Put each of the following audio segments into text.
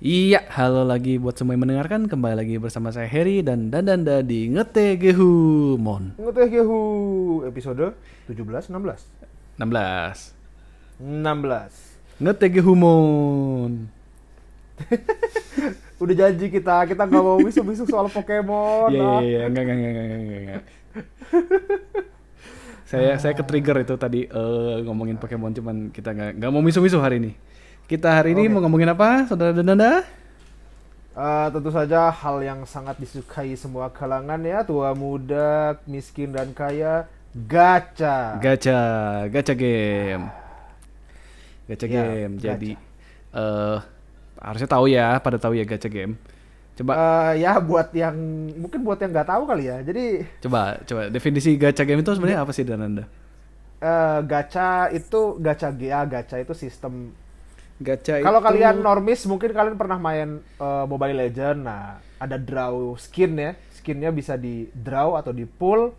Iya, halo lagi buat semua yang mendengarkan. Kembali lagi bersama saya Harry dan Dandanda di Ngetegehu Mon Nguteh Gehu episode 17 16 16. 16 Ngetegehu Mon. Udah janji kita kita nggak mau misu-misu soal Pokemon Iya, iya, iya, enggak, enggak, enggak, enggak, enggak, enggak. saya saya ke trigger itu tadi eh, ngomongin Pokemon cuman kita nggak nggak mau misu-misu hari ini. Kita hari ini Oke. mau ngomongin apa, saudara Dandanda? Eh, tentu saja hal yang sangat disukai semua kalangan ya tua muda miskin dan kaya gacha Gacha, gacha game. Gacha Ya, game. gacha. Jadi eh harusnya tahu ya, pada tahu ya gacha game. Coba Eh, ya buat yang mungkin buat yang nggak tahu kali ya jadi coba coba definisi gacha game itu sebenarnya apa sih Dananda? eh, gacha itu gacha GA gacha itu sistem Gacha Kalau itu- kalian normis mungkin kalian pernah main eh, Mobile Legend. Nah, ada draw skin ya. Skinnya bisa di draw atau di pull.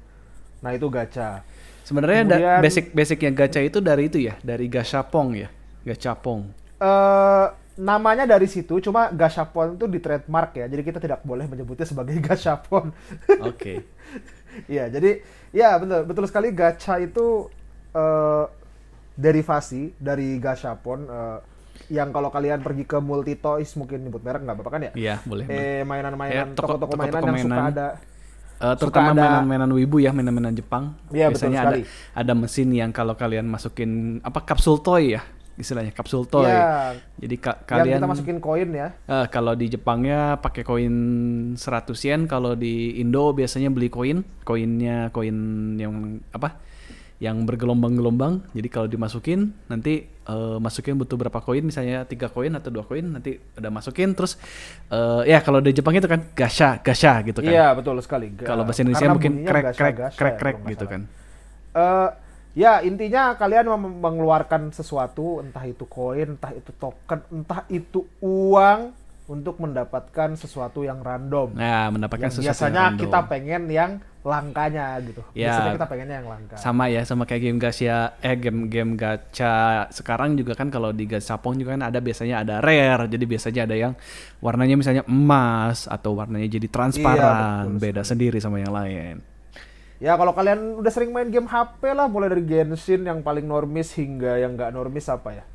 Nah, itu gacha. sebenarnya da- kemudian- basic basicnya gacha itu dari itu ya, dari gashapong ya. Gachapong. eh namanya dari situ, cuma gashapon itu di trademark ya. Jadi kita tidak boleh menyebutnya sebagai gashapon. Oke. Iya, jadi ya betul betul sekali gacha itu eh derivasi dari gashapon eh, yang kalau kalian pergi ke multi toys mungkin nyebut merek nggak apa-apa kan ya? Iya, boleh. eh mainan-mainan Ya, toko- toko-toko toko-toko mainan yang suka mainan. ada suka terutama ada- mainan-mainan wibu ya, mainan-mainan Jepang. Iya, betul Biasanya ada sekali. ada mesin yang kalau kalian masukin apa kapsul toy ya, istilahnya kapsul toy. Iya, Jadi ka- yang kalian kita masukin koin ya. Eh, kalau di Jepangnya pakai koin 100 yen, kalau di Indo biasanya beli koin, koinnya koin yang apa? Yang bergelombang-gelombang. Jadi kalau dimasukin nanti eh, masukin butuh berapa koin, misalnya tiga koin atau dua koin, nanti udah masukin terus eh, ya kalau di Jepang itu kan gasha, gasha gitu kan. Iya, betul sekali. Kalau bahasa Indonesia karena mungkin krek gasha- krek gasha krek krek gitu kan. Eh, ya intinya kalian mengeluarkan sesuatu, entah itu koin, entah itu token, entah itu uang untuk mendapatkan sesuatu yang random. Nah, mendapatkan yang sesuatu biasanya yang kita random. pengen yang langkanya gitu. Ya. Biasanya kita pengennya yang langka. sama ya sama kayak game gacha eh game game gacha sekarang juga kan kalau di gachapon juga kan ada biasanya ada rare jadi biasanya ada yang warnanya misalnya emas atau warnanya jadi transparan betul beda sendiri sama yang lain Ya kalau kalian udah sering main game HP lah, mulai dari Genshin yang paling normis hingga yang nggak normis apa ya?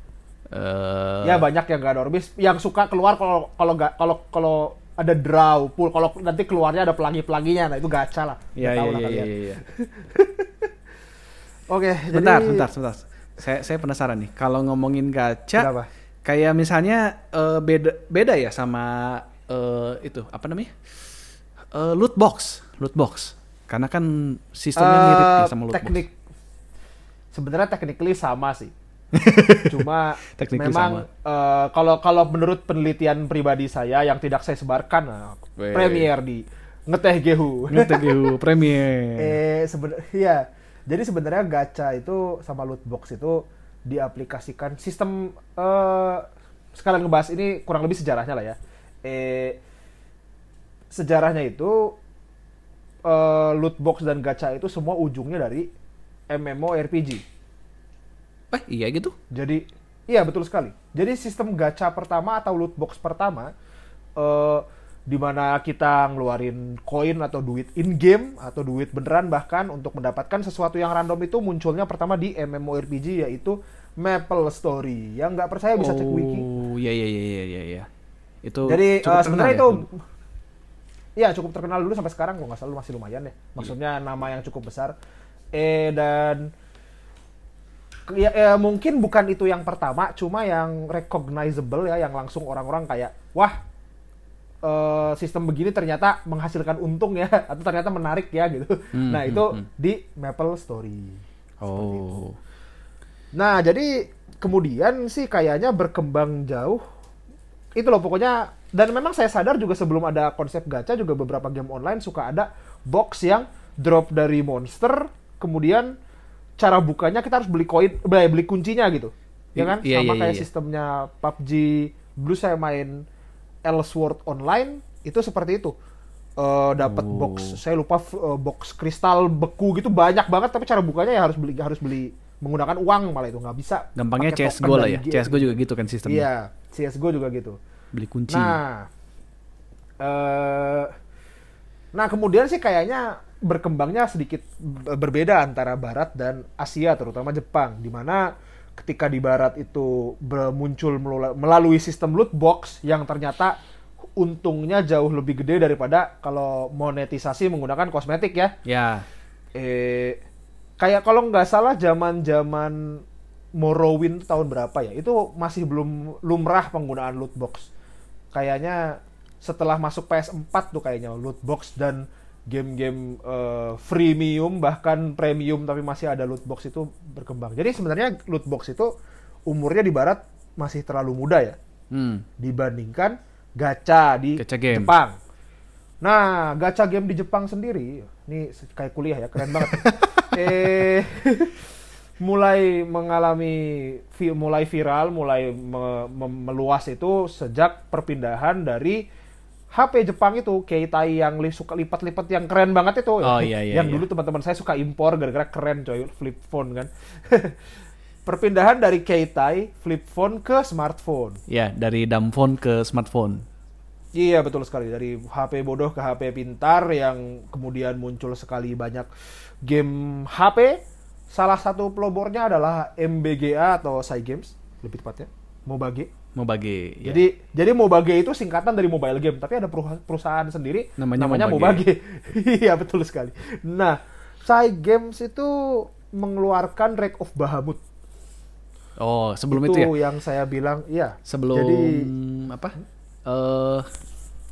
Eh Ya banyak yang nggak normis, yang suka keluar kalau kalau nggak kalau kalau ada draw pull, kalau nanti keluarnya ada pelangi-pelanginya, nah itu gacha lah. ya Udah ya tahu lah ya, kalian. ya, ya. Oke, bentar jadi bentar bentar saya saya penasaran nih kalau ngomongin gacha Kenapa? kayak misalnya eh, beda beda ya sama eh, itu apa namanya Eh, loot box loot box karena kan sistemnya mirip ya sama loot box teknik sebenarnya technically sama sih. Cuma memang eh, kalau kalau menurut penelitian pribadi saya yang tidak saya sebarkan, nah. Premier di ngeteh gehu. Ngetegu Premier. Eh sebenarnya iya. Jadi sebenarnya gacha itu sama loot box itu diaplikasikan sistem eh sekalian ngebahas ini kurang lebih sejarahnya lah ya. Eh sejarahnya itu eh loot box dan gacha itu semua ujungnya dari MMORPG. Eh, iya gitu. Jadi iya betul sekali. Jadi sistem gacha pertama atau loot box pertama eh di mana kita ngeluarin koin atau duit in game atau duit beneran bahkan untuk mendapatkan sesuatu yang random itu munculnya pertama di MMORPG yaitu Maple Story. Yang nggak percaya bisa cek wiki. Oh, iya iya iya iya iya. iya. Itu Jadi eh, sebenarnya terkenal itu ya? Iya cukup terkenal dulu sampai sekarang kalau nggak salah masih lumayan ya. Maksudnya nama yang cukup besar. Eh dan ya, ya, mungkin bukan itu yang pertama, cuma yang recognizable ya, yang langsung orang-orang kayak wah eh, sistem begini ternyata menghasilkan untung ya, atau ternyata menarik ya gitu. Hmm, nah hmm, itu hmm. di Maple Story. Oh. Nah, jadi kemudian sih kayaknya berkembang jauh. Itu loh pokoknya dan memang saya sadar juga sebelum ada konsep gacha juga beberapa game online suka ada box yang drop dari monster, kemudian cara bukanya kita harus beli koin, beli, beli kuncinya gitu. Ya kan? Iya, Sama iya, kayak iya. sistemnya PUBG dulu saya main Elsword online itu seperti itu. Eh dapat Oh. box, saya lupa eh, box kristal beku gitu banyak banget tapi cara bukanya ya harus beli harus beli menggunakan uang malah itu nggak bisa Gampangnya CSGO token lah ya. game. CSGO juga gitu kan sistemnya. Iya, CSGO juga gitu. Beli kunci. Nah, eh, nah kemudian sih kayaknya berkembangnya sedikit berbeda antara Barat dan Asia, terutama Jepang, di mana ketika di Barat itu muncul melalui sistem loot box yang ternyata untungnya jauh lebih gede daripada kalau monetisasi menggunakan kosmetik ya. Ya. eh kayak kalau nggak salah zaman zaman Morrowind tahun berapa ya? Itu masih belum lumrah penggunaan loot box. Kayaknya setelah masuk PS4 tuh kayaknya loot box dan game-game eh, freemium bahkan premium tapi masih ada loot box itu berkembang jadi sebenarnya loot box itu umurnya di barat masih terlalu muda ya Hmm. dibandingkan gacha di Gacha game. Jepang. Nah, gacha game di Jepang sendiri, ini kayak kuliah ya, keren banget. eh, mulai mengalami mulai viral, mulai me- me- meluas itu sejak perpindahan dari HP Jepang itu Keitai yang li- suka lipat-lipat yang keren banget itu. Oh, iya, iya, yang iya. dulu teman-teman saya suka impor gara-gara keren coy, flip phone kan. Perpindahan dari Keitai flip phone ke smartphone. Ya, dari dumb phone ke smartphone. Iya betul sekali dari HP bodoh ke HP pintar yang kemudian muncul sekali banyak game HP. Salah satu pelobornya adalah MBGA atau Cygames lebih tepatnya, Mobage. Mau bagi. ya. Jadi jadi Mobage itu singkatan dari mobile game, tapi ada perusahaan sendiri Namanya Mobage. Mobage. Iya betul sekali. Nah, Cygames itu mengeluarkan Wreck of Bahamut. Oh, sebelum itu itu, ya. yang saya bilang, iya. Sebelum Jadi apa? Eh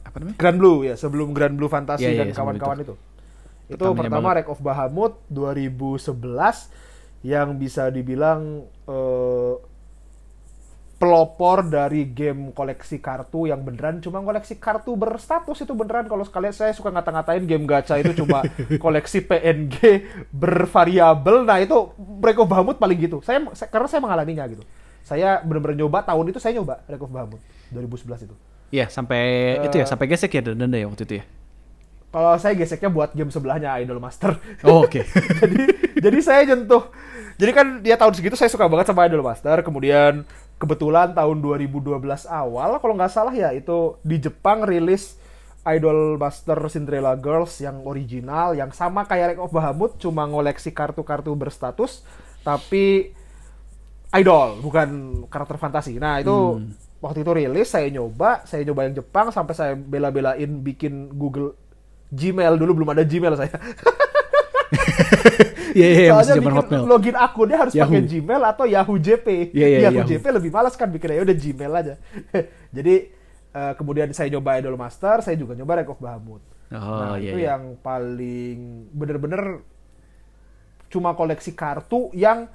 apa namanya? Grand Blue ya, sebelum Grand Blue Fantasy iya, dan kawan-kawan itu. Itu Pertamanya pertama banget. Wreck of Bahamut 2011 yang bisa dibilang eh, pelopor dari game koleksi kartu yang beneran cuma koleksi kartu berstatus itu beneran kalau sekalian saya suka ngata-ngatain game gacha itu cuma koleksi PNG bervariabel nah itu Wreck of Bahamut paling gitu saya, saya- karena saya mengalaminya gitu saya bener-bener nyoba tahun itu saya nyoba Wreck of Bahamut 2011 itu Iya, sampai Eh. itu ya, sampai gesek ya denda ya waktu itu ya. Kalau saya geseknya buat game sebelahnya Idol Master. Oh, oke. jadi jadi saya nyentuh. Jadi kan dia tahun segitu saya suka banget sama Idol Master. Kemudian kebetulan tahun 2012 awal kalau nggak salah ya itu di Jepang rilis Idol Master Cinderella Girls yang original yang sama kayak Wreck of Bahamut cuma ngoleksi kartu-kartu berstatus tapi idol bukan karakter fantasi. Nah itu waktu itu rilis saya nyoba, saya nyoba yang Jepang sampai saya bela-belain bikin Google Gmail dulu belum ada Gmail saya. Iya, iya, masih Soalnya zaman bikin Hotmail. login akunnya harus Yahoo. pakai Gmail atau Yahoo JP. Iya, iya, Yahoo Yahoo. JP lebih malas kan bikinnya ya udah Gmail aja. Jadi eh, kemudian saya nyoba Idol Master, saya juga nyoba Wreck of Bahamut. Oh, nah, iya, itu iya. yang paling bener-bener cuma koleksi kartu yang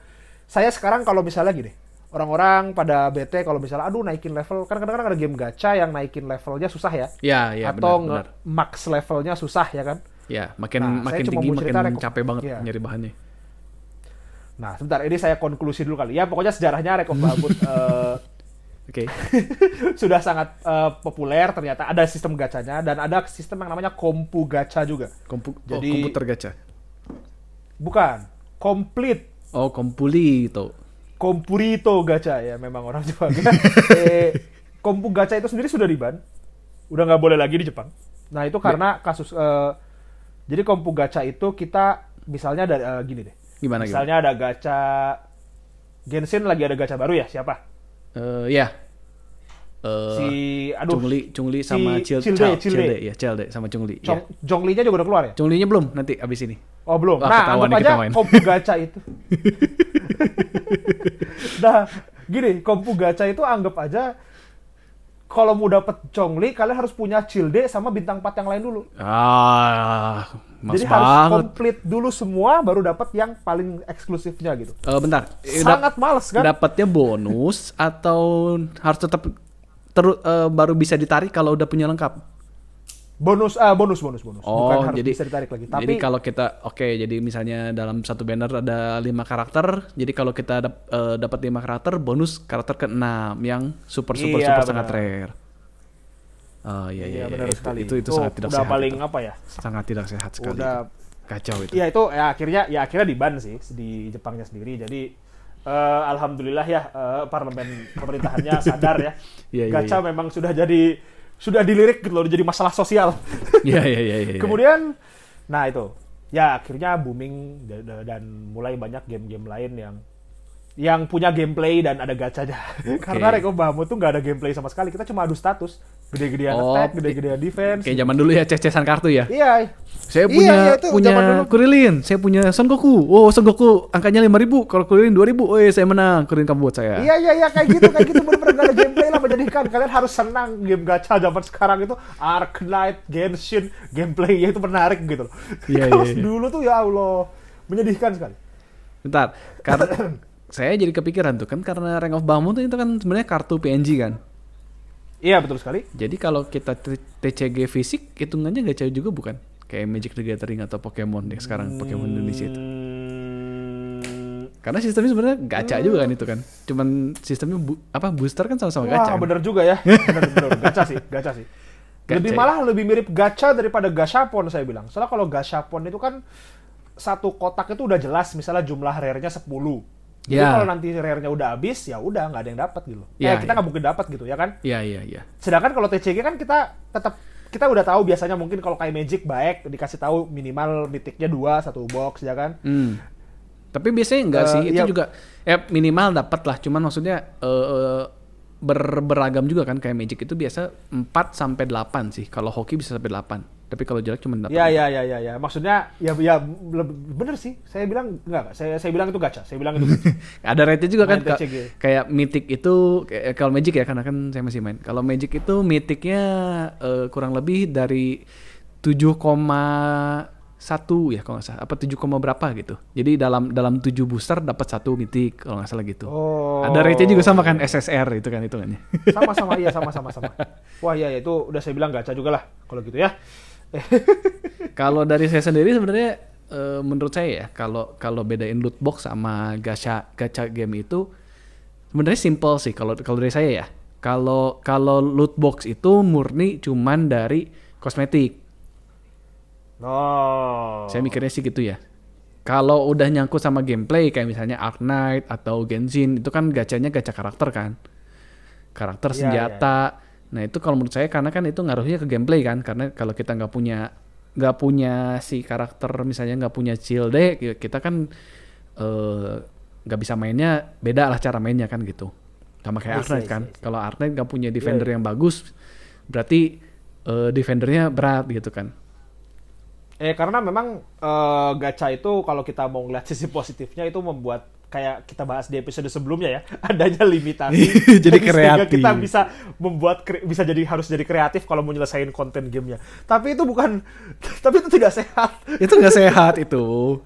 saya sekarang kalau misalnya gini, orang-orang pada bete kalau misalnya aduh naikin level kan kadang-kadang ada game gacha yang naikin levelnya susah ya. Iya, iya, atau benar, max levelnya susah ya kan. Ya, makin Nah, makin tinggi makin cerita capek banget Iya. nyari bahannya. Nah, sebentar ini saya konklusi dulu kali. Ya pokoknya sejarahnya Wreck of Bahamut eh, Oke. sudah sangat eh, populer ternyata ada sistem gacanya dan ada sistem yang namanya kompu gacha juga. Kompu oh, Jadi- komputer gacha. Bukan, complete Oh, kompuli itu. Kompurito gacha ya memang orang Jepang. eh, kompu gacha itu sendiri sudah diban, udah nggak boleh lagi di Jepang. Nah itu karena kasus, eh, jadi kompu gacha itu kita misalnya dari eh, gini deh, Gimana gimana? misalnya ada gacha Genshin lagi ada gacha baru ya siapa? Eh, ya. Eh, si aduh Chungli, Chungli si sama Chil, Childe, Chal- Childe. Childe, ya Childe sama Chungli. Chong, Ya. Zhongli-nya juga udah keluar ya? Chungli-nya belum nanti abis ini. Oh belum. Wah, nah ketahuan anggap aja kompu gacha itu. nah gini kompu gacha itu anggap aja kalau mau dapet Chongli kalian harus punya Childe sama bintang 4 yang lain dulu. Ah, mas Jadi harus banget. komplit dulu semua baru dapat yang paling eksklusifnya gitu. Eh, bentar. Eh, dap- Sangat males kan? Dapatnya bonus atau harus tetap terus baru bisa ditarik kalau udah punya lengkap? Bonus ah bonus bonus bonus. Oh, Bukan harus jadi bisa ditarik lagi. Tapi Jadi kalau kita oke, jadi misalnya dalam satu banner ada lima karakter, jadi kalau kita dap- eh, dapat lima karakter, bonus karakter ke-6 yang super super Iya, super sangat rare. Oh iya iya, iya iya. benar itu, sekali. itu itu sangat tidak udah sehat. paling itu. apa ya? Sangat tidak sehat sekali. Udah. Kacau itu. Iya itu ya akhirnya ya akhirnya di ban sih di Jepangnya sendiri. Jadi eh, alhamdulillah ya eh, parlemen pemerintahannya sadar ya. Iya, iya, Gacha memang sudah jadi sudah dilirik gitu loh, jadi masalah sosial. Iya iya iya. iya. Kemudian, nah itu, ya akhirnya booming da- da- dan mulai banyak game-game lain yang yang punya gameplay dan ada gacanya. Karena Rek of Bahamut tuh nggak ada gameplay sama sekali. Kita cuma adu status, gede-gedean Oh, attack, gede-gedean defense. kayak zaman dulu ya ces-cesan kartu ya. Iya, Saya Iya, punya iya, itu punya zaman dulu. Kurilin, saya punya Son Goku. Oh, Son Goku angkanya 5000, kalau Kurilin 2000. Oh, saya menang. Kurilin kamu buat saya. Iya iya iya kayak gitu kayak gitu bener-bener gak ada gameplay lah menjadikan kalian harus senang game gacha zaman sekarang itu Ark Knight, Genshin, gameplaynya itu menarik gitu loh. Iya, iya, iya. dulu tuh ya Allah menyedihkan sekali. Bentar, karena saya jadi kepikiran tuh kan karena Rank of Bahamut itu kan sebenarnya kartu PNG kan. Iya betul sekali. Jadi kalau kita TCG fisik hitungannya gacha juga bukan? Kayak Magic the Gathering atau Pokemon yang sekarang Pokemon Indonesia itu. Hmm, Karena sistemnya sebenarnya gacha juga kan itu kan. Cuman sistemnya bu- apa booster kan sama-sama Wah gacha. kan? bener juga ya. Bener, bener, gacha sih, gacha sih. Gacha Lebih ya? malah lebih mirip gacha daripada gashapon saya bilang. Soalnya kalau gashapon itu kan satu kotak itu udah jelas misalnya jumlah rare-nya 10. Jadi Ya. kalau nanti rare-nya udah habis ya udah nggak ada yang dapat gitu. Ya, Ya, kita ya. nggak mungkin dapat gitu ya kan. Iya iya iya. Sedangkan kalau TCG kan kita tetap kita udah tahu biasanya mungkin kalau kayak Magic baik dikasih tahu minimal mitiknya dua satu box ya kan. Hmm. Tapi biasanya enggak Eh, sih, itu iya. juga ya minimal dapat lah. Cuman maksudnya eh, eh, ber- beragam juga kan kayak Magic itu biasa 4 sampai 8 sih. Kalau hoki bisa sampai 8. Tapi kalau jelek cuma 8. Ya ya ya ya ya. Maksudnya ya ya bener sih. Saya bilang enggak, enggak. Saya saya bilang itu gacha. Saya bilang itu gacha. Ada rate juga kan Main ka- TCG. kayak Mythic itu kayak- kalau Magic ya karena kan saya masih main. Kalau Magic itu Mythicnya eh, kurang lebih dari 7,1 ya kalau nggak salah apa 7, berapa gitu. Jadi dalam dalam 7 booster dapat satu Mythic kalau nggak salah gitu. Oh. Ada rate juga sama kan SSR itu kan hitungannya. sama sama iya sama sama sama. Wah iya itu udah saya bilang gacha juga lah kalau gitu ya. kalau dari saya sendiri sebenarnya eh, menurut saya ya kalau kalau bedain loot box sama gacha gacha game itu sebenarnya simple sih kalau kalau dari saya ya. Kalau kalau loot box itu murni cuman dari kosmetik. Oh. Saya mikirnya sih gitu ya. Kalau udah nyangkut sama gameplay kayak misalnya Ark Knight atau Genshin itu kan gacanya gacha karakter kan. Karakter Iya, senjata. Nah, itu kalau menurut saya karena kan itu ngaruhnya ke gameplay kan karena kalau kita nggak punya nggak punya si karakter misalnya nggak punya shield deh kita kan eh, nggak bisa mainnya beda lah cara mainnya kan gitu. Sama kayak I Ark see, Knight I kan. I see. Kalau Ark Knight nggak punya defender Iya. yang bagus berarti eh, defendernya berat gitu kan. Eh karena memang eh, gacha itu kalau kita mau ngeliat sisi positifnya itu membuat kayak kita bahas di episode sebelumnya ya adanya limitasi Jadi kreatif. kita bisa membuat bisa jadi harus jadi kreatif kalau mau nyelesain konten gamenya tapi itu bukan tapi itu tidak sehat itu nggak sehat itu.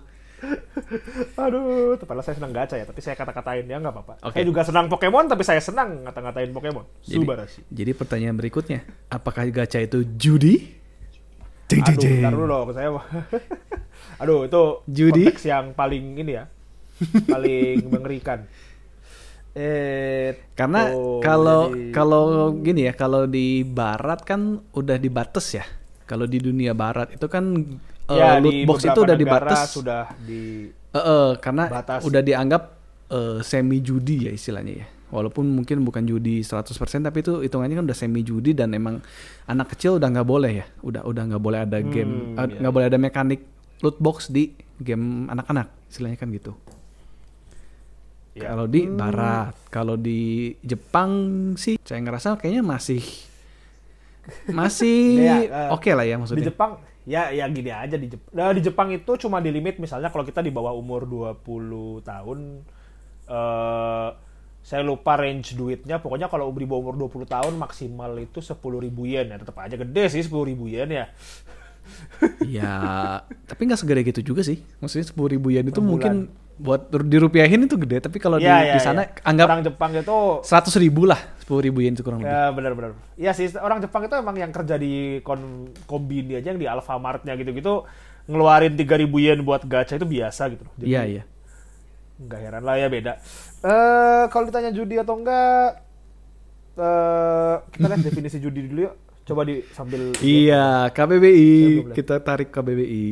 aduh padahal saya senang gacha ya tapi saya kata-katain ya nggak apa-apa Oke. saya juga senang Pokemon tapi saya senang ngata-ngatain Pokemon Jadi, Subarashi jadi pertanyaan berikutnya, apakah gacha itu judi? Jeng, jeng, Aduh, jeng. bentar dulu dong, saya Aduh, itu Judi? konteks yang paling ini ya. paling mengerikan. Eh, Karena tuh, kalau jadi- kalau gini ya, kalau di barat kan udah dibatas ya. Kalau di dunia barat itu kan eh, ya, loot di box itu udah negara dibatas. sudah di Eh, eh, karena batas. udah dianggap eh, semi judi ya istilahnya ya. Walaupun mungkin bukan judi 100% tapi itu hitungannya kan udah semi judi dan emang anak kecil udah nggak boleh ya. Udah udah nggak boleh ada game Hmm, eh, iya. nggak boleh ada mekanik loot box di game anak-anak istilahnya kan gitu. Ya. Kalau di barat, kalau di Jepang sih saya ngerasa kayaknya masih masih Ya, eh, oke lah ya di maksudnya. Jepang ya ya gini aja di Jepang. Nah, di Jepang itu cuma di limit misalnya kalau kita di bawah umur 20 tahun eh saya lupa range duitnya pokoknya kalau di bawah umur 20 tahun maksimal itu 10.000 yen ya tetap aja gede sih 10.000 yen ya Ya, tapi nggak segede gitu juga sih. Maksudnya sepuluh ribu yen itu mungkin buat dirupiahin itu gede, tapi kalau di, Ya, ya, di sana ya. anggap orang Jepang itu seratus ribu lah, sepuluh ribu yen itu kurang lebih. ya benar-benar ya sih orang Jepang itu emang yang kerja di kon kombini aja yang di Alfamartnya gitu-gitu ngeluarin 3000 yen buat gacha itu biasa gitu loh. Iya iya. Nggak heran lah ya beda eh kalau ditanya judi atau enggak eh kita lihat definisi judi dulu yuk coba di sambil Iya, KBBI kita tarik KBBI.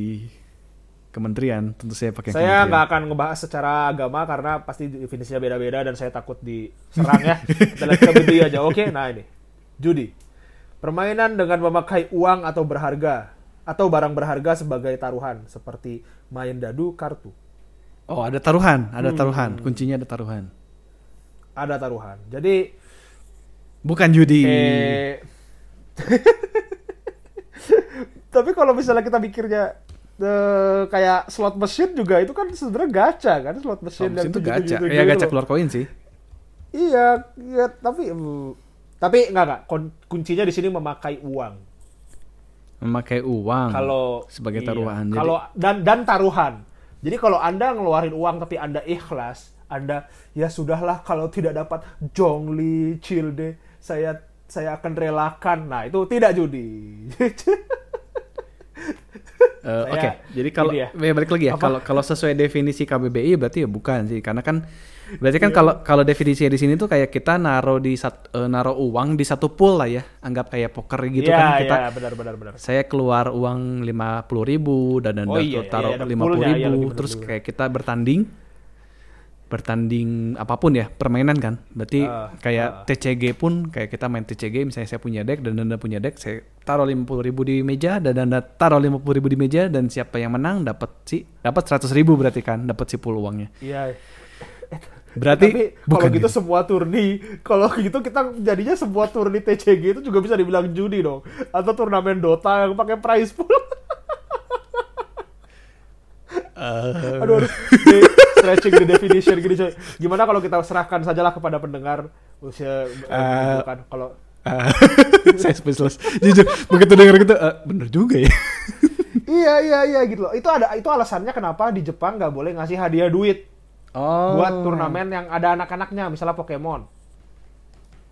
kementerian, tentu saya pakai Saya nggak akan ngebahas secara agama karena pasti definisinya beda-beda dan saya takut diserang ya. Kita lihat KBBI aja. Oke, nah ini. Judi. Permainan dengan memakai uang atau berharga atau barang berharga sebagai taruhan seperti main dadu kartu. Oh, ada taruhan, ada Hmm. taruhan. Kuncinya ada taruhan. Ada taruhan. Jadi Bukan judi. eh Tapi kalau misalnya kita mikirnya eh, kayak slot machine juga itu kan sebenarnya gacha kan slot mesin itu gacha. gitu-gitu Ya gacha keluar koin sih. Iya, iya, tapi mm, tapi enggak enggak Kun- kuncinya di sini memakai uang. Memakai uang Kalau sebagai iya. taruhan. Jadi- Kalau dan dan taruhan. Jadi kalau Anda ngeluarin uang tapi Anda ikhlas, Anda ya sudahlah kalau tidak dapat Jongli, Childe, saya saya akan relakan. Nah, itu tidak judi. Saya- Oke, jadi kalau ya. ya, balik lagi ya, kalau kalau sesuai definisi KBBI berarti ya bukan sih, karena kan berarti Iya. kan kalau kalau definisinya di sini tuh kayak kita naruh di sat, eh, naruh uang di satu pool lah ya, anggap kayak poker gitu Iya, kan kita. iya, benar benar benar. Saya keluar uang lima puluh ribu dan anda Oh iya, taruh iya, ada lima puluh iya, ribu, bener terus kayak kita bertanding, bertanding apa pun ya permainan kan, berarti Ah, kayak TCG pun kayak kita main TCG, misalnya saya punya deck dan anda punya deck, saya taruh lima puluh ribu di meja dan anda taruh lima puluh ribu di meja dan siapa yang menang dapat si dapat seratus ribu berarti kan, dapat si pool uangnya. Iya. Berarti Tapi kalau gitu gitu. semua turni, kalau gitu kita jadinya semua turni TCG itu juga bisa dibilang judi dong. Atau turnamen Dota yang pakai prize pool. Eh, aduh, aduh. Di stretching the definition gini coy. Gimana kalau kita serahkan sajalah kepada pendengar usia eh, Eh, gitu kan kalau saya speechless. Jujur begitu denger gitu, eh, bener juga ya. iya iya iya gitu loh. Itu ada itu alasannya kenapa di Jepang nggak boleh ngasih hadiah duit Oh. buat turnamen yang ada anak-anaknya, misalnya Pokemon.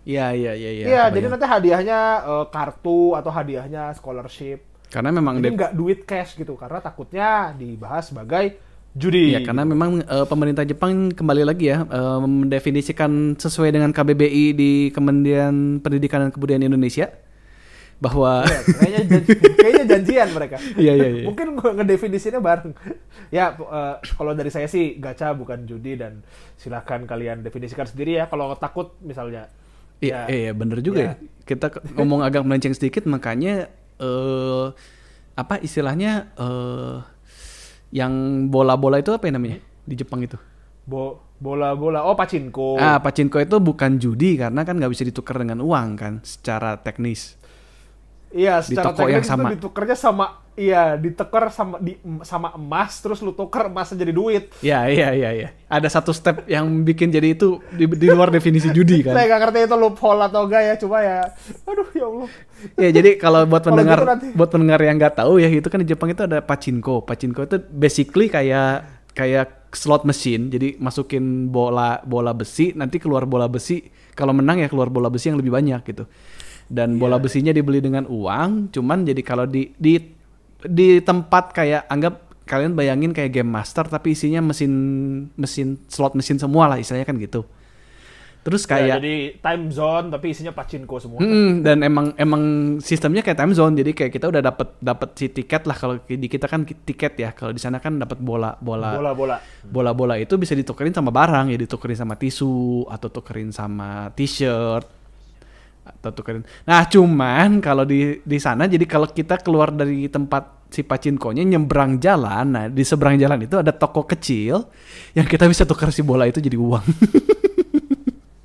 Iya iya iya iya. Iya, jadi nanti hadiahnya eh, kartu atau hadiahnya scholarship. karena memang Jadi nggak duit cash gitu karena takutnya dibahas sebagai judi. Ya karena memang eh, pemerintah Jepang kembali lagi ya eh, mendefinisikan sesuai dengan KBBI di Kementerian Pendidikan dan Kebudayaan Indonesia bahwa Iya, kayaknya janji- kayaknya janjian mereka. Iya, iya, iya. Mungkin ngedefinisinya bareng. Ya eh, kalau dari saya sih gacha bukan judi dan silakan kalian definisikan sendiri ya kalau takut misalnya. Iya, Ya, iya bener juga ya. Kita ke- ngomong agak melenceng sedikit makanya eh apa istilahnya eh yang bola-bola itu apa ya namanya di Jepang itu? bo bola-bola. Oh, pachinko. Ah, pachinko itu bukan judi karena kan nggak bisa ditukar dengan uang kan secara teknis. Iya, Di secara toko yang teknis itu sama. ditukernya sama iya, ditukar sama di sama emas terus lu tuker emasnya jadi duit. Ya, iya, iya, iya. Ada satu step yang bikin jadi itu di, di luar definisi judi kan. Saya nggak ngerti itu loophole atau enggak ya, cuma ya aduh ya Allah. Ya, jadi kalau buat pendengar gitu nanti- buat pendengar yang nggak tahu ya, itu kan di Jepang itu ada pachinko. Pachinko itu basically kayak kayak slot machine. Jadi masukin bola bola besi, nanti keluar bola besi. Kalau menang ya keluar bola besi yang lebih banyak gitu. Dan bola Iya. besinya dibeli dengan uang, cuman jadi kalau di di di tempat kayak anggap kalian bayangin kayak game master tapi isinya mesin mesin slot mesin semua lah istilahnya kan gitu. Terus Ya, kayak jadi time zone tapi isinya pachinko semua. Mm, dan emang emang sistemnya kayak time zone jadi kayak kita udah dapat dapat si tiket lah kalau di kita kan tiket ya kalau di sana kan dapat bola bola Bola-bola. bola bola itu bisa ditukerin sama barang ya ditukerin sama tisu atau tukerin sama t-shirt atau tukerin nah cuman kalau di di sana jadi kalau kita keluar dari tempat si pacinkonya nyebrang jalan nah di seberang jalan itu ada toko kecil yang kita bisa tukar si bola itu jadi uang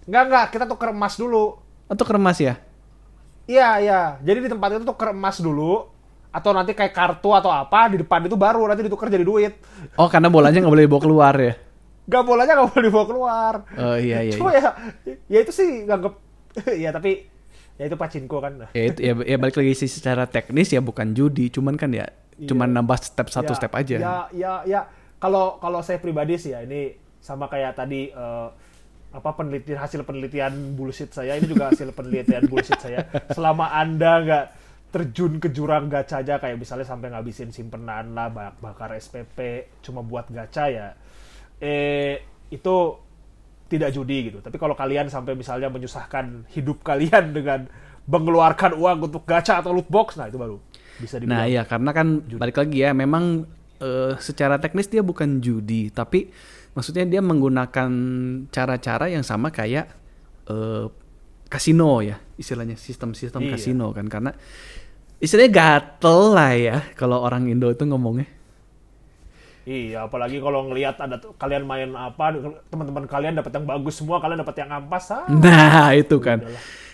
Enggak enggak, kita tuker emas dulu. atau keremas ya Iya, iya. Jadi di tempat itu tuker emas dulu atau nanti kayak kartu atau apa di depan itu baru nanti ditukar jadi duit. oh karena bolanya nggak boleh dibawa keluar ya Gak bolanya nggak boleh dibawa keluar. oh iya iya, Cuma iya. ya, ya itu sih nganggep, ya tapi ya itu pachinko kan. ya itu ya, ya balik lagi sih secara teknis ya bukan judi cuman kan ya Iya. cuman nambah step satu Ya, step aja Ya, ya, ya. Kalau kalau saya pribadi sih ya ini sama kayak tadi eh, apa penelitian hasil penelitian bullshit saya ini juga hasil penelitian bullshit saya. Selama anda nggak terjun ke jurang gacha aja kayak misalnya sampai ngabisin simpenan lah bak- bakar SPP cuma buat gacha ya eh itu tidak judi gitu tapi kalau kalian sampai misalnya menyusahkan hidup kalian dengan mengeluarkan uang untuk gacha atau loot box nah itu baru bisa dibilang nah iya karena kan balik lagi ya memang eh, secara teknis dia bukan judi, tapi maksudnya dia menggunakan cara-cara yang sama kayak eh, kasino ya, istilahnya sistem-sistem Iya. kasino kan karena istilahnya gatel lah ya kalau orang Indo itu ngomongnya. Iya, apalagi kalau ngelihat ada tuh kalian main apa, teman-teman kalian dapat yang bagus semua, kalian dapat yang ampas, ah. Nah itu kan.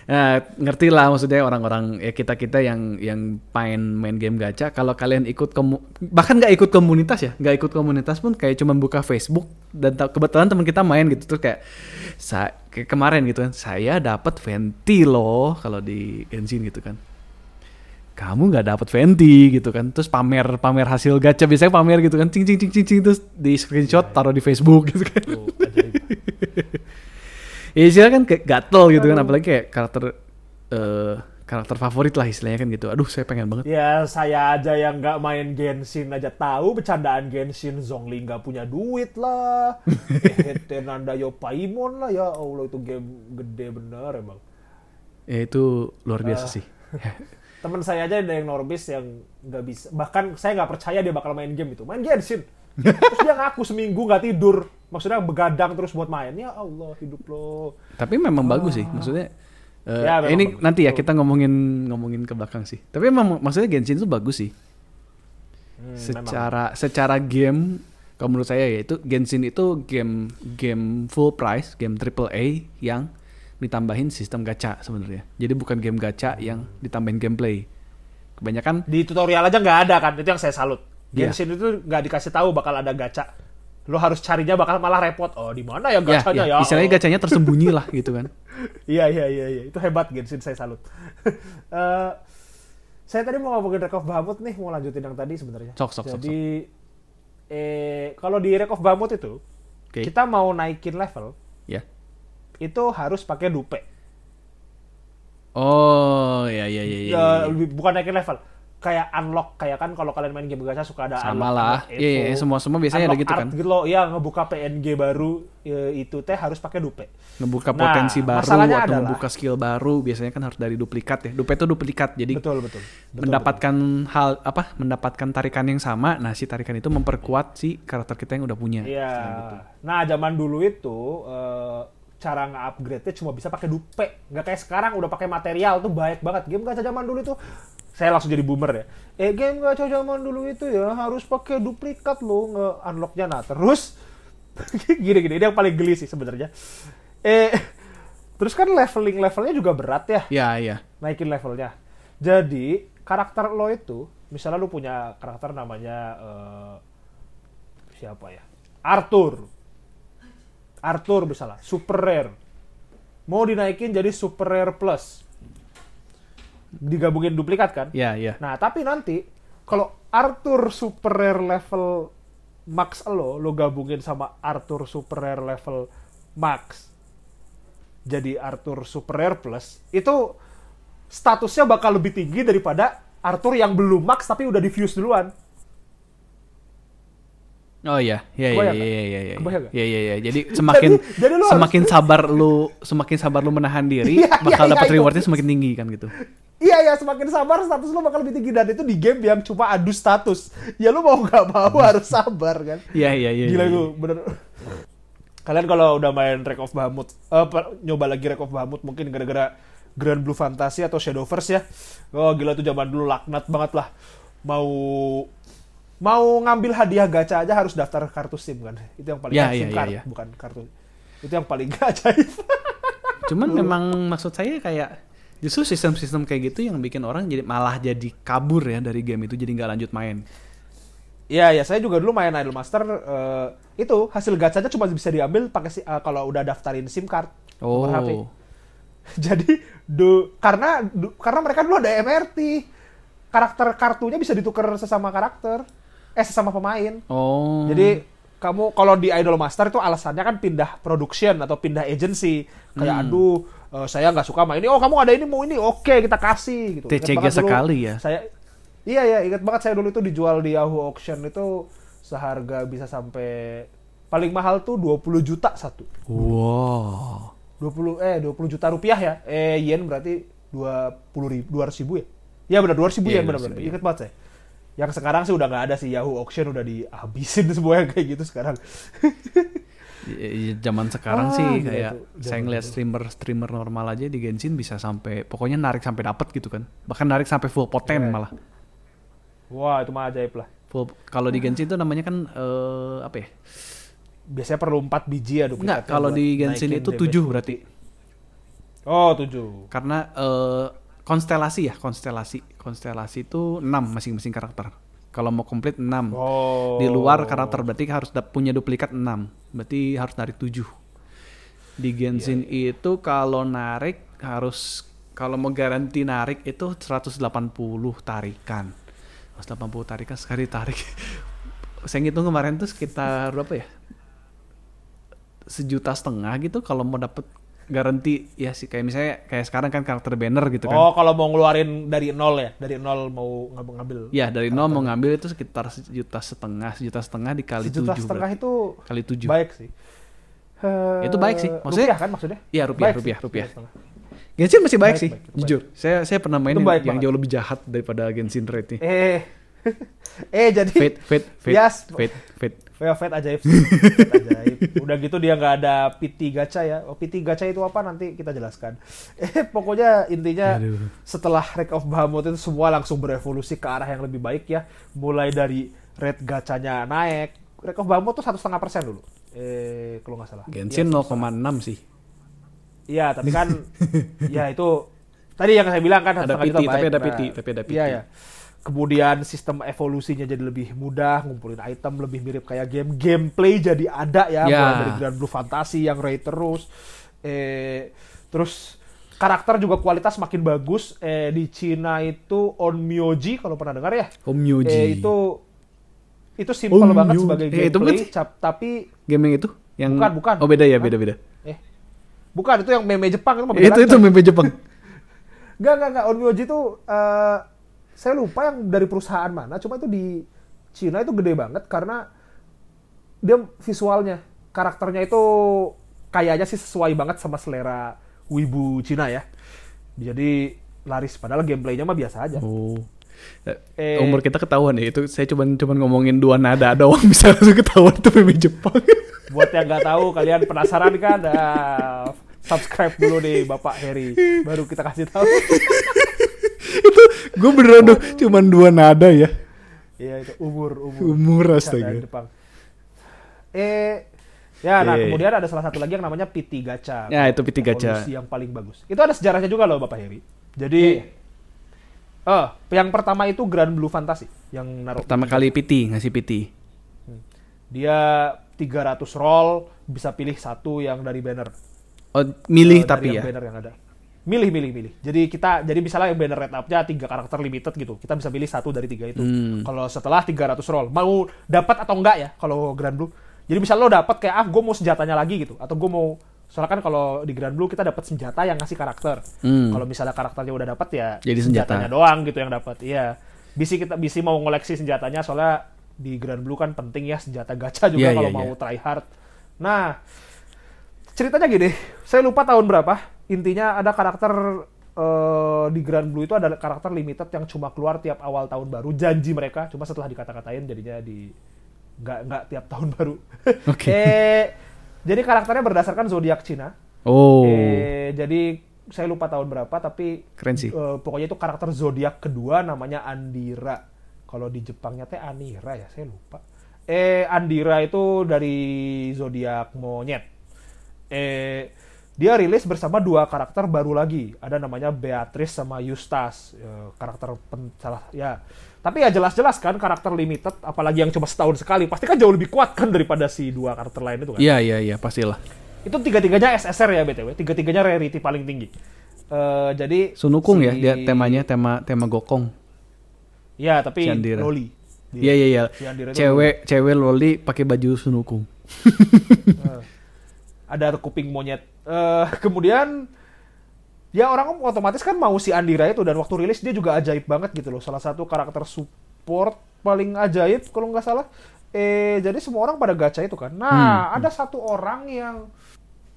Nah, ngerti lah maksudnya orang-orang ya kita kita yang yang main main game gacha. Kalau kalian ikut komu- bahkan nggak ikut komunitas ya, nggak ikut komunitas pun kayak cuma buka Facebook dan kebetulan teman kita main gitu terus kayak kayak kemarin gitu kan, saya dapat venti loh kalau di Genshin gitu kan. Kamu nggak dapat venti gitu kan, terus pamer pamer hasil gacha biasanya pamer gitu kan, cing cing cing cing, cing terus di screenshot taruh di Facebook gitu kan. Ajaib. Ya istilah kan kayak gatel gitu kan, apalagi kayak karakter eh karakter favorit lah istilahnya kan gitu. Aduh saya pengen banget. Ya saya aja yang nggak main Genshin aja tahu bercandaan Genshin Zhongli nggak punya duit lah. Hete Nanda Yo Paimon lah ya Allah itu game gede bener emang. Ya itu luar biasa Ah. sih. Temen saya aja ada yang Norbis yang nggak bisa. Bahkan saya nggak percaya dia bakal main game itu. Main Genshin. Terus dia ngaku seminggu nggak tidur. Maksudnya begadang terus buat main. Ya Allah hidup lo. Tapi memang bagus sih, maksudnya. eh, Ya, memang ini bagus. nanti ya kita ngomongin ngomongin ke belakang sih. Tapi memang maksudnya Genshin itu bagus sih. Hmm, memang. secara secara game kalau menurut saya ya itu Genshin itu game game full price, game triple A yang ditambahin sistem gacha sebenarnya. Jadi bukan game gacha yang ditambahin gameplay. Kebanyakan Di tutorial aja nggak ada kan. Itu yang saya salut. Iya. Genshin itu nggak dikasih tahu bakal ada gacha. Lo harus carinya bakal malah repot. Oh di mana ya ya, gachanya ya, ya? istilahnya Oh. gacanya tersembunyi lah gitu kan. Iya iya iya iya itu hebat Genshin saya salut. Eh, saya tadi mau ngomongin Reck of Bahamut nih mau lanjutin yang tadi sebenarnya. Sok, sok, sok, Jadi eh kalau di Reck of Bahamut itu Oke. kita mau naikin level Ya. Itu harus pakai dupe. Oh, ya ya ya ya. Eh, ya, ya. lebih- bukan naikin level. Kayak unlock kayak kan kalau kalian main game gacha suka ada Sama unlock, lah. Iya, iya, info, semua- semua biasanya ada gitu art kan. Gitu loh, ya ngebuka PNG baru eh, itu teh harus pakai dupe. Ngebuka Nah, potensi baru atau adalah- ngebuka skill baru biasanya kan harus dari duplikat ya. Dupe itu duplikat. Jadi Betul betul. betul mendapatkan hal apa? Mendapatkan tarikan yang sama. Nah, si tarikan itu memperkuat si karakter kita yang udah punya. Iya. Nah, zaman dulu itu eh, cara nge-upgrade-nya cuma bisa pakai dupe. Nggak kayak sekarang udah pakai material tuh baik banget. Game gacha zaman dulu itu saya langsung jadi boomer ya. Eh, game gacha zaman dulu itu ya harus pakai duplikat lo nge-unlock-nya. Nah, terus gini-gini ini yang paling geli sih sebenarnya. Eh terus kan leveling levelnya juga berat ya Iya, iya. naikin levelnya. Jadi karakter lo itu, misalnya lo punya karakter namanya eh, siapa ya? Arthur. Arthur misalnya, super rare. Mau dinaikin jadi super rare plus. Digabungin duplikat kan? Iya, iya. Nah, tapi nanti kalau Arthur super rare level max lo, lo gabungin sama Arthur super rare level max. Jadi Arthur super rare plus, itu statusnya bakal lebih tinggi daripada Arthur yang belum max tapi udah diffuse duluan. Oh iya, iya iya iya iya iya. iya. Iya iya iya. Jadi semakin Jadi- jadi lu harus- semakin sabar lu semakin sabar lu menahan diri, Iya, bakal iya, dapat iya, rewardnya semakin tinggi kan gitu. Iya ya semakin sabar status lo bakal lebih tinggi dan itu di game yang cuma adu status. Ya lo mau nggak mau harus sabar kan. Iya iya iya. Gila iya, itu bener. Kalian kalau udah main Wreck of Bahamut, eh, per- nyoba lagi Wreck of Bahamut mungkin gara-gara Grand Blue Fantasy atau Shadowverse ya. Oh gila tuh zaman dulu laknat banget lah. Mau mau ngambil hadiah gacha aja harus daftar kartu SIM kan. Itu yang paling Ya, eh, SIM ya, ya, card, ya. bukan kartu. Itu yang paling ajaib. Cuman memang maksud saya kayak justru sistem-sistem kayak gitu yang bikin orang jadi malah jadi kabur ya dari game itu jadi nggak lanjut main. Iya, ya saya juga dulu main Idolmaster eh, itu hasil gacanya cuma bisa diambil pakai si- eh, kalau udah daftarin SIM card Oh. HP. Jadi du, karena du- karena mereka dulu ada MRT. Karakter kartunya bisa ditukar sesama karakter. Eh sesama pemain. Oh. Jadi kamu kalau di Idolmaster itu alasannya kan pindah production atau pindah agency. Kayak Hmm. aduh eh, saya nggak suka main ini. Oh kamu ada ini mau ini. Oke kita kasih gitu. TCG dulu, sekali ya. Saya Iya ya, ingat banget saya dulu itu dijual di Yahoo Auction itu seharga bisa sampai paling mahal tuh 20 juta satu. Wow. 20 eh 20 juta rupiah ya. Eh yen berarti 20 ribu, 200 ribu ya. Iya benar 200 ribu Iya, yen benar 200 benar. Ingat banget saya. Yang sekarang sih udah nggak ada sih Yahoo Auction udah dihabisin semuanya kayak gitu sekarang. Y- y- zaman sekarang Ah, sih kayak itu, saya ngeliat streamer streamer normal aja di Genshin bisa sampai pokoknya narik sampai dapet gitu kan bahkan narik sampai full poten Iya. malah Wah itu mah ajaib lah. full kalau di Genshin itu namanya kan eh, apa ya Biasanya perlu 4 biji ya Enggak, kalau di Genshin itu damage. 7 berarti. Oh 7. Karena eh, konstelasi ya, konstelasi. Konstelasi itu 6 masing-masing karakter. Kalau mau komplit 6. Oh. Di luar karakter berarti harus dap- punya duplikat 6. Berarti harus narik 7. Di Genshin Iya, itu kalau narik harus kalau mau garansi narik itu 180 tarikan. 180 tarikan sekali tarik. Saya ngitung kemarin tuh sekitar berapa ya? sejuta setengah gitu kalau mau dapet garansi ya sih kayak misalnya kayak sekarang kan karakter banner gitu kan. Oh kalau mau ngeluarin dari nol ya, dari nol mau ngambil. Ya dari nol mau ngambil itu sekitar sejuta setengah, sejuta setengah dikali Sejuta tujuh setengah berarti. itu kali tujuh. baik sih. Eh, Itu baik sih. Maksudnya- rupiah kan maksudnya? Iya, rupiah, Baik sih, rupiah, rupiah. sejuta setengah. Genshin masih baik, Baik, sih, baik, baik. jujur. Saya saya pernah main yang, baik yang banget. jauh lebih jahat daripada Genshin Red nih. Eh, eh jadi Fate, Fate, Fate, Yes. Fate, Fate. Veo Fate ajaib sih. Fate ajaib. Udah gitu dia nggak ada PT gacha ya. Oh, PT gacha itu apa nanti kita jelaskan. Eh pokoknya intinya Aduh. setelah Wreck of Bahamut itu semua langsung berevolusi ke arah yang lebih baik ya. Mulai dari rate gacanya naik. Wreck of Bahamut tuh satu setengah persen dulu. Eh kalau nggak salah. Genshin Iya, 0,6 sih. Iya, tapi kan ya itu tadi yang saya bilang kan Ada PT, tapi ada PT, tapi ada PT. Iya, ya. Kemudian sistem evolusinya jadi lebih mudah, ngumpulin item lebih mirip kayak game. Gameplay jadi ada ya, Ya. mulai dari Grand Blue Fantasy yang raid terus. Eh terus karakter juga kualitas makin bagus. Eh di Cina itu Onmyoji kalau pernah dengar ya. Omyoji. Eh itu itu simple Onmyoji. banget sebagai Eh, itu gameplay, bukan cap- tapi game yang itu yang Bukan, bukan. Oh beda ya, Hah? beda-beda. eh bukan itu yang meme Jepang itu mah beda Itu itu meme Jepang. Enggak, enggak, enggak. Onmyoji itu eh saya lupa yang dari perusahaan mana, cuma itu di Cina itu gede banget karena dia visualnya, karakternya itu kayaknya sih sesuai banget sama selera wibu Cina ya. Jadi laris padahal gameplaynya mah biasa aja. Oh. Eh. Umur kita ketahuan ya itu saya cuman cuman ngomongin dua nada doang bisa langsung ketahuan itu meme Jepang. Buat yang nggak tahu, kalian penasaran kan? Ah, subscribe dulu nih Bapak Heri, baru kita kasih tahu. Gue beneran tuh cuman dua nada ya. Iya itu umur umur. Umur astaga. Jepang. Eh ya nah Iya, iya. kemudian ada salah satu lagi yang namanya PT Gacha. Ya, itu PT Gacha. Yang paling bagus. Itu ada sejarahnya juga loh Bapak Heri. Jadi eh yang pertama itu Grand Blue Fantasy yang naruh Pertama kali PT ngasih PT. dia 300 roll bisa pilih satu yang dari banner. Oh, milih Eh, dari tapi yang ya. banner yang ada. Milih, milih, milih. Jadi kita, jadi misalnya yang banner red up-nya tiga karakter limited gitu, kita bisa pilih satu dari tiga itu. Hmm. Kalau setelah 300 roll, mau dapat atau enggak ya kalau Grand Blue. Jadi misalnya lo dapat kayak ah gue mau senjatanya lagi gitu, atau gue mau soalnya kan kalau di Grand Blue kita dapat senjata yang ngasih karakter. Hmm. Kalau misalnya karakternya udah dapat ya Jadi senjata. senjatanya doang gitu yang dapat. Iya. Bisi kita bisi mau ngoleksi senjatanya soalnya di Grand Blue kan penting ya senjata gacha juga Iya, kalau iya, mau iya. try hard. Nah, ceritanya gini, saya lupa tahun berapa. Intinya ada karakter eh, di Grand Blue itu ada karakter limited yang cuma keluar tiap awal tahun baru. Janji mereka, cuma setelah dikata-katain jadinya di nggak nggak tiap tahun baru. Oke. eh, jadi karakternya berdasarkan zodiak Cina. Oh. Eh, jadi saya lupa tahun berapa, tapi Keren sih. eh, pokoknya itu karakter zodiak kedua namanya Andira. Kalau di Jepangnya teh Anira ya, saya lupa. Eh Andira itu dari zodiak monyet. Eh dia rilis bersama dua karakter baru lagi. Ada namanya Beatrice sama Eustace. Eh, karakter pen, salah ya. Tapi ya jelas-jelas kan karakter limited, apalagi yang cuma setahun sekali, pasti kan jauh lebih kuat kan daripada si dua karakter lain itu kan. Iya iya iya pastilah. Itu tiga-tiganya SSR ya BTW, tiga-tiganya rarity paling tinggi. Eh jadi Sunukung ya si- dia temanya tema tema gokong. Ya, tapi Si Andira. loli. Iya iya iya. Cewek cewek loli pakai baju sunukung. Eh, ada kuping monyet. Eh kemudian ya orang otomatis kan mau si Andira itu dan waktu rilis dia juga ajaib banget gitu loh. Salah satu karakter support paling ajaib kalau nggak salah. Eh jadi semua orang pada gacha itu kan. Nah, ada satu orang yang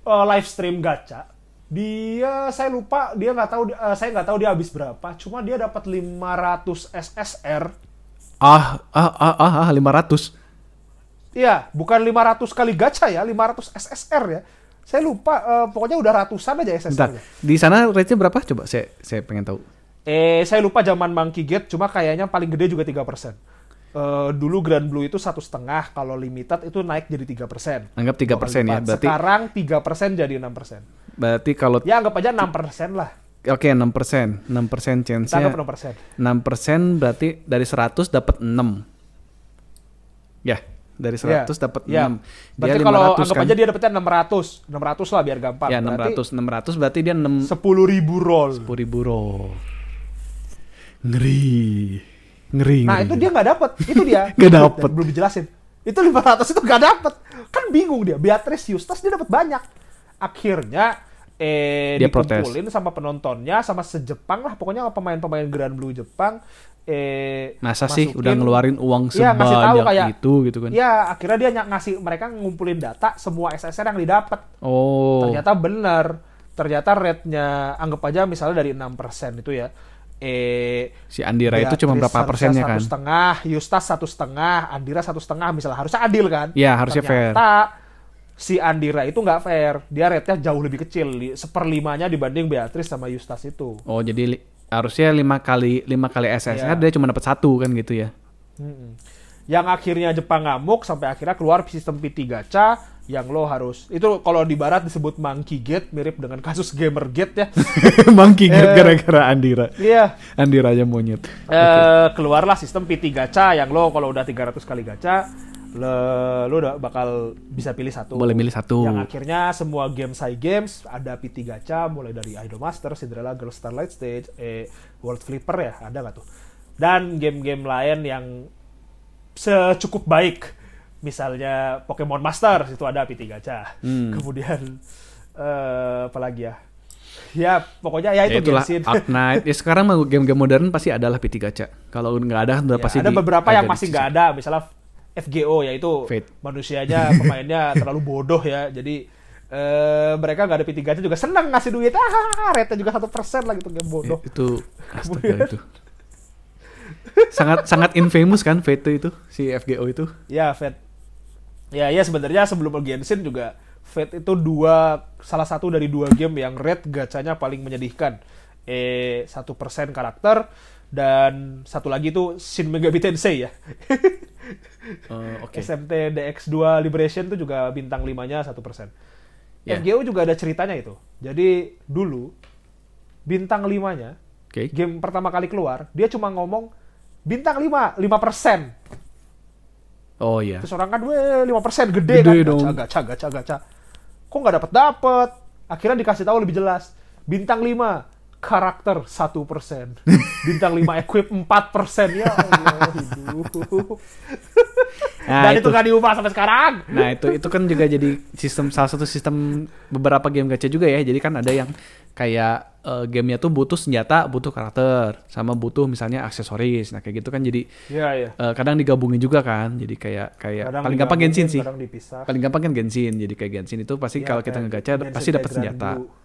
eh, live stream gacha. Dia saya lupa dia nggak tahu eh, saya nggak tahu dia habis berapa. Cuma dia dapat 500 SSR Ah, ah, ah, ah, ah 500. Iya, bukan 500 kali gacha ya, 500 SSR ya. Saya lupa, eh, pokoknya udah ratusan aja SSR. Bentar, -nya. di sana rate-nya berapa? Coba saya saya pengen tahu. Eh, saya lupa zaman Monkey Gate, cuma kayaknya paling gede juga 3%. Eh, dulu Grand Blue itu satu setengah, kalau limited itu naik jadi 3%. Anggap 3% ya, berarti Sekarang 3% jadi 6%. berarti kalau Ya anggap aja 6% lah. oke 6%, 6% Kita chance-nya anggap 6%. 6% berarti dari 100 dapat 6. Ya, dari 100 dapat ya. 6. Berarti kalau anggap aja dia dapetnya 600. 600 lah biar gampang. Ya, Berarti 600 600 berarti dia 6 10 ribu roll. 10 ribu roll. Ngeri. Ngeri. Nah ngeri, itu dia nggak dapet. Itu dia. Nggak dapet. Dan Belum dijelasin. Itu 500 itu nggak dapet. Kan bingung dia. Beatrice Eustace dia dapat banyak. Akhirnya eh Dia protes. dikumpulin sama penontonnya sama sejepang lah pokoknya pemain-pemain Grand Blue Jepang eh Masa sih masukin- udah ngeluarin uang Iya, tahu sebanyak kayak- itu gitu kan. Ya, akhirnya dia ngasih mereka ngumpulin data semua SSR yang didapat. Oh. Ternyata benar. Ternyata rate-nya anggap aja misalnya dari 6% itu ya. Eh Si Andira itu cuma berapa persennya kan? Satu setengah, Yustas satu setengah, Andira satu setengah misalnya harusnya adil kan? Iya, harusnya fair. Ternyata si Andira itu nggak fair. Dia rate-nya jauh lebih kecil, li- seperlimanya dibanding Beatrice sama Yustas itu. Oh, jadi harusnya lima kali lima kali SSR Iya. dia cuma dapat satu kan gitu ya. Mm-mm. Yang akhirnya Jepang ngamuk sampai akhirnya keluar sistem PT gacha yang lo harus itu kalau di barat disebut monkey gate mirip dengan kasus gamer gate ya. Monkey Eh. gara-gara Andira. Iya. Andira aja monyet. Eh, keluarlah sistem PT gacha yang lo kalau udah 300 kali gacha lo, lo udah bakal bisa pilih satu. Boleh milih satu. Yang akhirnya semua game Sai Games ada PT gacha mulai dari Idol Master, Cinderella Girl Starlight Stage, eh World Flipper ya, ada nggak tuh? Dan game-game lain yang secukup baik. Misalnya Pokemon Master itu ada PT gacha. Hmm. Kemudian eh apa lagi ya? Ya, pokoknya ya Ya itu itulah Genshin. Ya sekarang game-game modern pasti adalah PT gacha. Kalau nggak ada udah Ya, pasti ada di- beberapa ada yang masih nggak ada, misalnya FGO yaitu Fate. manusianya pemainnya terlalu bodoh ya, jadi eh, mereka nggak ada P3 gacha juga seneng ngasih duit, ah rate juga satu persen lah gitu game bodoh. Itu astaga itu. sangat sangat infamous kan Fate itu si FGO itu. Ya Fate, ya ya sebenarnya sebelum Genshin juga Fate itu dua salah satu dari dua game yang rate gacanya paling menyedihkan. Eh satu persen karakter dan satu lagi itu Shin Megami Tensei ya. Eh, Oke. SMT DX2 Liberation itu juga bintang 5-nya 1%. Ya. FGO juga ada ceritanya itu. Jadi dulu bintang 5-nya Oke. game pertama kali keluar, dia cuma ngomong bintang 5, 5%. Oh iya. Terus orang kan, weh 5% gede, Gede kan. dong. Gacha, gacha, gacha, gacha. Kok nggak dapet dapet? Akhirnya dikasih tahu lebih jelas. Bintang 5, karakter 1%. Bintang 5 equip 4%. Ya Allah, hidup. Nah, Dan itu nggak diubah sampai sekarang. Nah itu itu kan juga jadi sistem salah satu sistem beberapa game gacha juga ya. Jadi kan ada yang kayak eh, gamenya tuh butuh senjata, butuh karakter, sama butuh misalnya aksesoris. Nah kayak gitu kan jadi Iya, iya. eh, kadang digabungin juga kan. Jadi kayak kayak Kadang paling gampang Genshin sih. Paling gampang kan Genshin. Jadi kayak Genshin itu pasti Iya, kalau kita ngegacha pasti dapat senjata. Blue.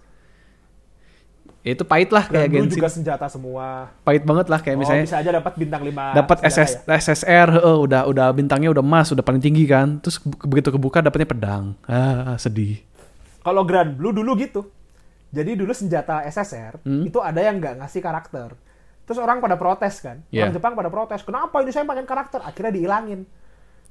Ya, itu pahit lah kayak Genshin. juga senjata semua. Pahit banget lah kayak oh, misalnya bisa aja dapat bintang 5 dapat SS, SSR heeh, udah udah bintangnya udah emas udah paling tinggi kan terus begitu kebuka dapatnya pedang ah sedih Kalau Grand Blue dulu gitu. Jadi dulu senjata SSR Hmm. itu ada yang nggak ngasih karakter. Terus orang pada protes kan. Iya. Orang Jepang pada protes. Kenapa ini saya pengen karakter? Akhirnya dihilangin.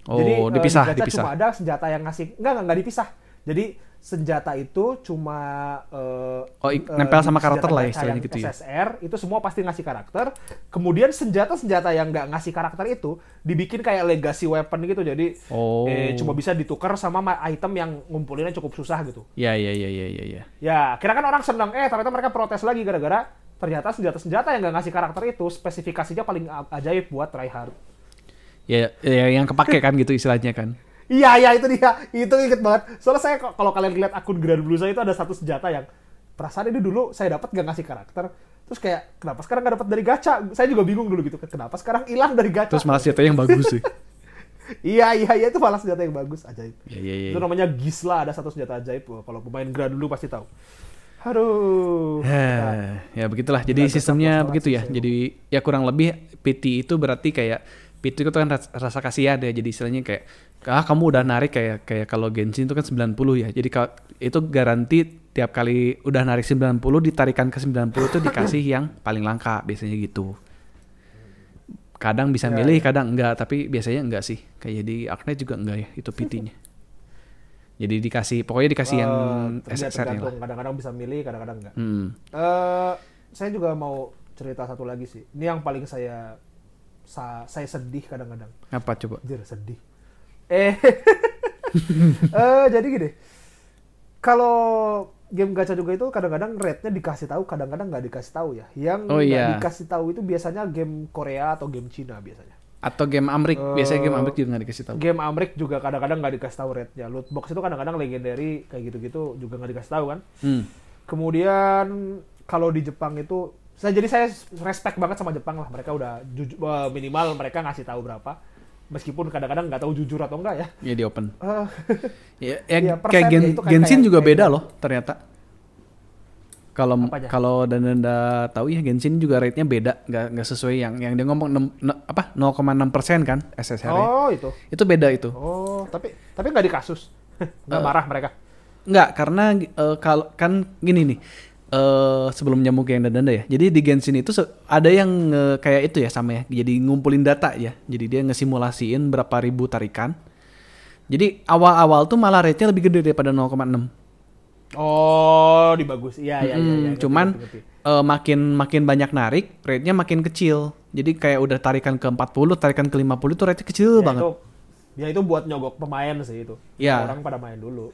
oh Jadi eh, dipisah di gacha dipisah cuma ada senjata yang ngasih enggak enggak, enggak dipisah. Jadi senjata itu cuma eh, Oh, eh, nempel sama karakter lah gacha istilahnya gitu ya. SSR itu semua pasti ngasih karakter. Kemudian senjata-senjata yang nggak ngasih karakter itu dibikin kayak legacy weapon gitu. Jadi Oh. eh, cuma bisa ditukar sama ma- item yang ngumpulinnya cukup susah gitu. ya ya ya ya ya ya Ya, kira kan orang senang. Eh, ternyata mereka protes lagi gara-gara ternyata senjata-senjata yang nggak ngasih karakter itu spesifikasinya paling ajaib buat tryhard. ya, ya yang kepake kan gitu istilahnya kan Iya, iya itu dia. Itu inget banget. Soalnya saya kalau kalian lihat akun Grand Blue saya itu ada satu senjata yang perasaan ini dulu saya dapat gak ngasih karakter. Terus kayak kenapa sekarang gak dapat dari gacha? Saya juga bingung dulu gitu. Kenapa sekarang hilang dari gacha? terus malah senjata yang bagus sih Iya, iya, iya itu malah senjata yang bagus, ajaib. ya ya ya Itu namanya Gisla, ada satu senjata ajaib. Wah, Kalau pemain Grand Blue pasti tahu. Aduh. Heh, ya begitulah jadi sistemnya begitu ya jadi ya kurang lebih PT itu berarti kayak PT itu kan ras- rasa kasihan ya. Jadi istilahnya kayak ah kamu udah narik kayak kayak kalau Genshin itu kan 90 ya. Jadi kalau itu garansi tiap kali udah narik 90 ditarikan ke 90 itu dikasih yang paling langka biasanya gitu. Kadang bisa Ya, milih, kadang enggak, tapi biasanya enggak sih. Kayak di Arknight juga enggak ya, itu PT-nya. Jadi dikasih, pokoknya dikasih yang Eh, SSR-nya lah. tergantung. Kadang-kadang bisa milih, kadang-kadang enggak. Hmm. Eh, saya juga mau cerita satu lagi sih. Ini yang paling saya sa- saya sedih kadang-kadang. Apa coba? Anjir, sedih. Eh, eh jadi gini. Kalau game gacha juga itu kadang-kadang rate-nya dikasih tahu, kadang-kadang nggak dikasih tahu ya. Yang Oh, iya. dikasih tahu itu biasanya game Korea atau game Cina biasanya. Atau game Amrik, biasanya game Eh, Amrik juga nggak dikasih tahu. Game Amrik juga kadang-kadang nggak dikasih tahu rate-nya. Loot box itu kadang-kadang legendary kayak gitu-gitu juga nggak dikasih tahu kan. Hmm. Kemudian kalau di Jepang itu saya jadi saya respect banget sama Jepang lah. Mereka udah jujur eh, minimal mereka ngasih tahu berapa. Meskipun kadang-kadang nggak tahu jujur atau enggak ya. Ya di open. Eh, Ya, ya Iya, kayak Gen- ya, kayak- Genshin kayak- juga kayak beda gitu. loh ternyata. Kalau kalau dan Danda tahu ya Genshin juga rate-nya beda, nggak nggak sesuai yang yang dia ngomong 6, ne- apa 0,6 persen kan SSR. -nya. oh itu. Itu beda itu. Oh, tapi tapi nggak di kasus. Nggak Eh. marah mereka. Nggak karena eh, kalau kan gini nih. Eh sebelum nyamuk yang danda ya. Jadi di Genshin itu ada yang eh, kayak itu ya sama ya. Jadi ngumpulin data ya. Jadi dia ngesimulasiin berapa ribu tarikan. Jadi awal-awal tuh malah rate-nya lebih gede daripada 0,6. Oh, dibagus. Iya, iya, iya. Ngerti, cuman ngerti, ngerti. eh, makin makin banyak narik, rate-nya makin kecil. Jadi kayak udah tarikan ke 40, tarikan ke 50 itu rate-nya kecil ya, banget. Itu, ya itu buat nyogok pemain sih itu. Iya. Orang pada main dulu.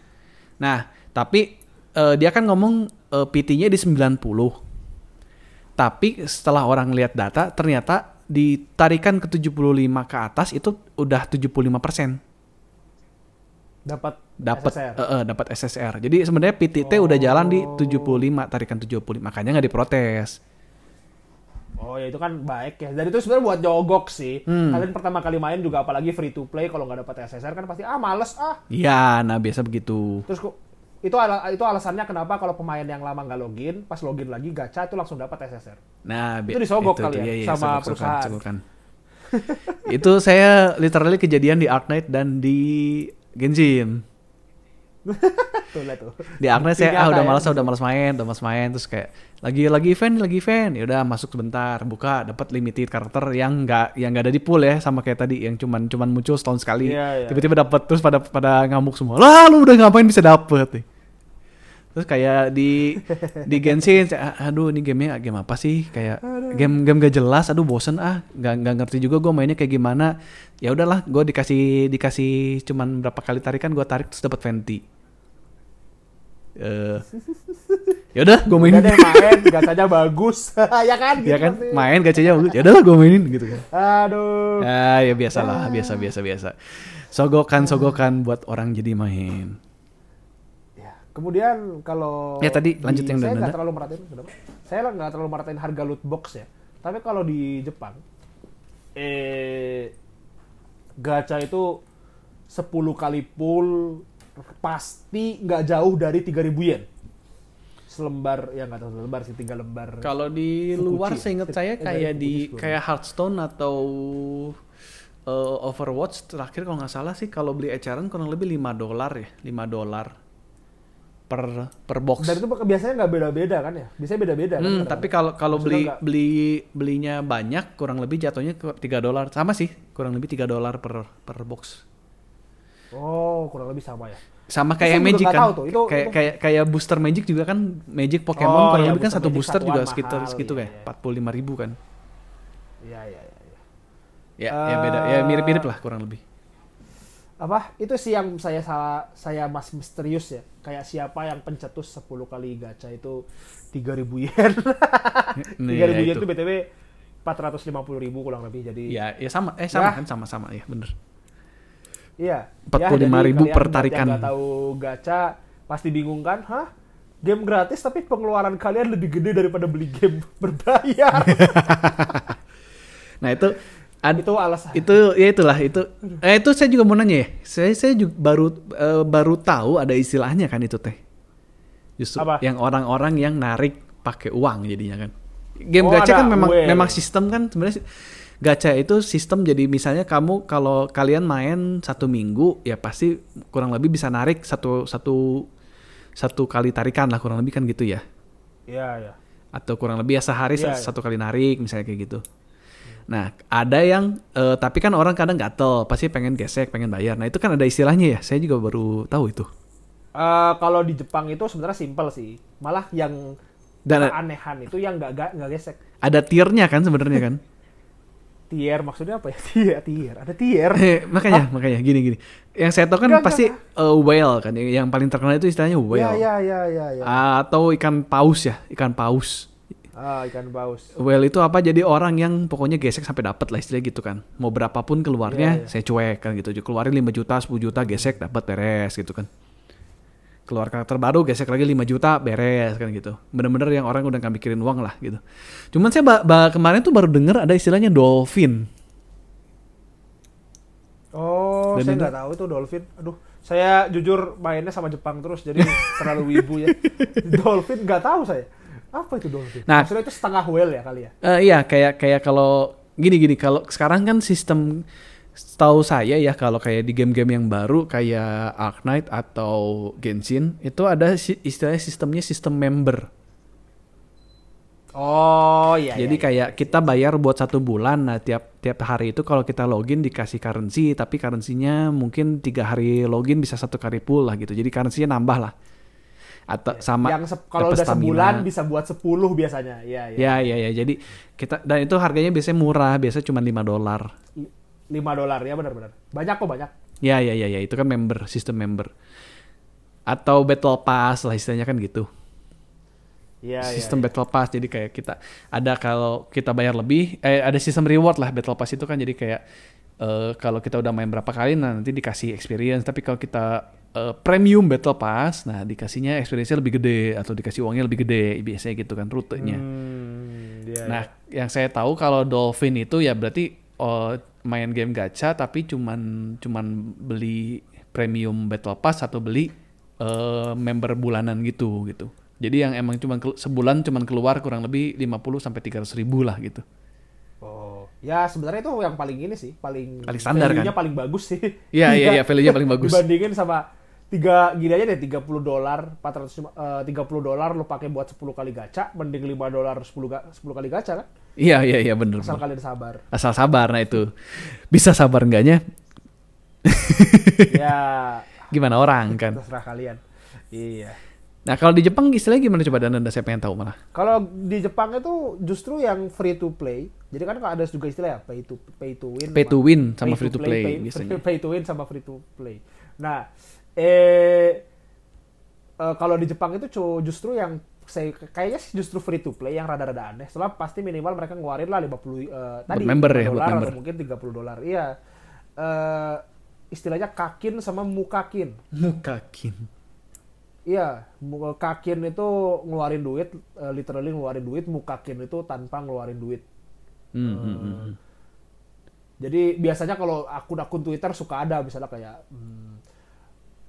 Nah, tapi eh, dia kan ngomong eh, PT-nya di 90. Tapi setelah orang lihat data, ternyata ditarikan ke 75 ke atas itu udah 75%. Dapat Dapat SSR. eh, eh, dapat SSR. Jadi sebenarnya PTT udah jalan di Oh. 75, tarikan 75. Makanya nggak diprotes. Oh ya itu kan baik ya. Dan itu sebenarnya buat nyogok sih. Hmm. Kalian pertama kali main juga apalagi free to play kalau nggak dapat SSR kan pasti ah males ah. Iya, nah biasa begitu. Terus kok itu ala- itu alasannya kenapa kalau pemain yang lama nggak login, pas login lagi gacha itu langsung dapat SSR. Nah, Itu disogok kali ya, sama sogok-sogokan, perusahaan. itu saya literally kejadian di Arknight dan di Genshin. Tuh lihat tuh. Di Arknight saya ah udah malas, ya. udah malas main, udah malas main terus kayak lagi lagi event, lagi event. Ya udah masuk sebentar, buka dapat limited karakter yang nggak yang nggak ada di pool ya sama kayak tadi yang cuman cuman muncul setahun sekali. Iya, iya. Tiba-tiba dapat terus pada pada ngamuk semua. Lah lu udah ngapain bisa dapet nih? Terus kayak di di Genshin, saya, aduh ini gamenya game apa sih? Kayak game game gak jelas, aduh bosen ah, nggak nggak ngerti juga gue mainnya kayak gimana. Ya udahlah, gue dikasih dikasih cuman berapa kali tarikan, gue tarik terus dapat Venti. Eh, ya udah, gue Udah mainin. deh main, gachanya bagus. ya kan? ya gitu kan, pasti. main gacanya bagus. Ya udahlah, gue mainin gitu kan. Aduh. Ah, ya biasalah, biasa biasa biasa. Sogokan sogokan buat orang jadi main. Ya. Kemudian kalau Ya, tadi lanjut yang saya nggak terlalu merhatiin? Saya nggak terlalu merhatiin harga loot box ya. Tapi kalau di Jepang, eh gacha itu 10 kali pull pasti nggak jauh dari 3000 yen. Selembar ya nggak tahu selembar sih tiga lembar. Kalau di Fukuchi luar ya? seingat Eh, saya kayak di Fukuchi kayak Hearthstone atau eh, Overwatch terakhir kalau nggak salah sih kalau beli eceran kurang lebih 5 dolar ya, 5 dolar per per box. Dan itu biasanya nggak beda-beda kan ya? Biasanya beda-beda kan. Hmm, kadang-kadang. tapi kalau kalau beli nggak- beli belinya banyak kurang lebih jatuhnya 3 dolar. Sama sih, kurang lebih 3 dolar per per box. Oh, kurang lebih sama ya. Sama kayak Magic kan. tahu tuh, itu- kayak kayak kayak booster Magic juga kan Magic Pokemon Oh, kurang iya, lebih kan satu Magic booster juga satuan sekitar mahal, segitu iya, kayak iya. 45 ribu kan. Iya, iya, iya. iya. Ya, ya beda. Ya mirip-mirip lah kurang lebih. Apa itu sih yang saya salah saya mas misterius ya kayak siapa yang pencetus 10 kali gacha itu 3000 yen Nih, 3000 ya yen itu. btw 450 ribu kurang lebih jadi Ya, ya sama. Eh sama Ya. kan sama-sama ya, bener. iya 45.000 jadi kalian per buat tarikan. yang nggak tahu gacha pasti bingung kan hah game gratis tapi pengeluaran kalian lebih gede daripada beli game berbayar Nah, itu ad- itu alasan. itu ya itulah itu. Eh itu saya juga mau nanya ya. Saya saya juga baru eh, baru tahu ada istilahnya kan itu teh. Justru Apa? yang orang-orang yang narik pakai uang jadinya kan. Game Oh, gacha kan memang memang sistem kan. Sebenarnya gacha itu sistem jadi misalnya kamu kalau kalian main satu minggu ya pasti kurang lebih bisa narik satu satu satu kali tarikan lah kurang lebih kan gitu ya. Iya, iya. atau kurang lebih ya sehari Iya, satu kali narik misalnya kayak gitu. Nah ada yang eh, tapi kan orang kadang gatel pasti pengen gesek pengen bayar. Nah itu kan ada istilahnya ya. Saya juga baru tahu itu. Eh, kalau di Jepang itu sebenarnya simpel sih. Malah yang Dan keanehan itu yang nggak nggak nggak gesek. ada tiernya kan sebenarnya kan. Tier maksudnya apa ya? Tier, tier. Ada tier. Eh, makanya makanya gini gini. Yang saya tahu kan Enggak, pasti eh, whale kan. Yang paling terkenal itu istilahnya Ya, whale. ya, ya, ya, ya. Atau ikan paus ya, ikan paus. Ah, ikan paus. Well itu apa? Jadi orang yang pokoknya gesek sampai dapat lah istilahnya gitu kan. Mau berapapun keluarnya, Iya, iya. saya cuek kan gitu. Keluarin 5 juta, 10 juta gesek dapat beres gitu kan. Keluar karakter baru gesek lagi 5 juta beres kan gitu. Bener-bener yang orang udah gak mikirin uang lah gitu. Cuman saya ba- ba- kemarin tuh baru denger ada istilahnya dolphin. Oh, Dan saya nggak tahu itu dolphin. Aduh, saya jujur mainnya sama Jepang terus jadi terlalu wibu ya. dolphin nggak tahu saya. Apa itu dolphin? Nah. Maksudnya itu setengah whale ya kali ya? Eh iya kayak kayak kalau gini-gini kalau sekarang kan sistem tahu saya ya kalau kayak di game-game yang baru kayak Ark Knight atau Genshin itu ada istilahnya sistemnya sistem member. Oh iya. Jadi iya, kayak kita bayar buat satu bulan, nah tiap tiap hari itu kalau kita login dikasih currency, tapi currency-nya mungkin tiga hari login bisa satu kali pull lah gitu. Jadi currency-nya nambah lah. Atau sama yang se- kalau udah stamina. sebulan bisa buat 10 biasanya. Iya, iya. Ya ya ya. Jadi kita dan itu harganya biasanya murah, biasanya cuma 5 dolar. 5 dolar ya benar-benar. Banyak kok banyak. Ya ya ya ya itu kan member, sistem member. Atau battle pass lah istilahnya kan gitu. Iya, iya. sistem iya. battle pass jadi kayak kita ada kalau kita bayar lebih eh ada sistem reward lah battle pass itu kan jadi kayak eh, kalau kita udah main berapa kali nah nanti dikasih experience tapi kalau kita eh, premium battle pass nah dikasihnya experience-nya lebih gede atau dikasih uangnya lebih gede biasanya gitu kan rutenya Hmm, iya, nah iya. yang saya tahu kalau dolphin itu ya berarti oh, main game gacha tapi cuman cuman beli premium battle pass atau beli eh, member bulanan gitu gitu jadi yang emang cuman kelu- sebulan cuman keluar kurang lebih 50 sampai 300 ribu lah gitu Oh, ya sebenarnya itu yang paling ini sih, paling Paling standar, kan? paling bagus sih. Iya, iya, iya, value-nya paling bagus. Dibandingin sama tiga gini aja deh 30 dolar 400 eh, 30 dolar lu pakai buat 10 kali gacha mending 5 dolar 10 ga, 10 kali gacha kan? Iya iya iya bener asal bener. kalian sabar. Asal sabar nah itu. Bisa sabar enggaknya? Ya. Gimana orang kan? terserah kalian. Iya. Nah kalau di Jepang istilahnya gimana coba dan saya pengen tahu malah? Kalau di Jepang itu justru yang free to play. Jadi kan ada juga istilah ya pay to pay to win pay to win sama free to play biasanya. pay to win sama free to play. Nah, eh, eh, kalau di Jepang itu justru yang saya kayaknya sih justru free to play yang rada-rada aneh. Soalnya pasti minimal mereka ngeluarin lah 50 eh, tadi member 5 ya, buat dolar member. atau mungkin 30 dolar. Iya. Eh, istilahnya kakin sama mukakin. mukakin Iya, kakin itu ngeluarin duit, eh, literally ngeluarin duit, mukakin itu tanpa ngeluarin duit. Hmm, hmm, hmm. Jadi biasanya kalau akun-akun Twitter suka ada misalnya kayak hmm,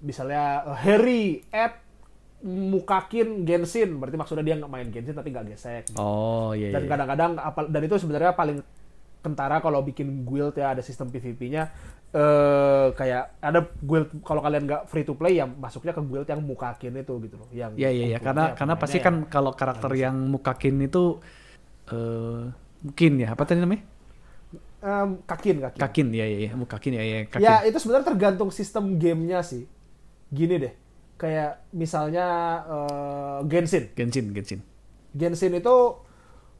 misalnya eh, Harry at mukakin Genshin, berarti maksudnya dia nggak main Genshin tapi nggak gesek. oh iya Dan iya kadang-kadang apa dan itu sebenarnya paling kentara kalau bikin guild ya ada sistem PVP-nya eh kayak ada guild kalau kalian nggak free to play ya masuknya ke guild yang mukakin itu gitu loh. Yang Iya iya iya karena karena pasti ya. kan kalau karakter yang mukakin itu eh mungkin ya apa tadi namanya Em, kakin kakin. kakin ya ya ya mukakin ya ya kakin Ya itu sebenarnya tergantung sistem gamenya sih. Gini deh, kayak misalnya eh, Genshin. Genshin Genshin Genshin itu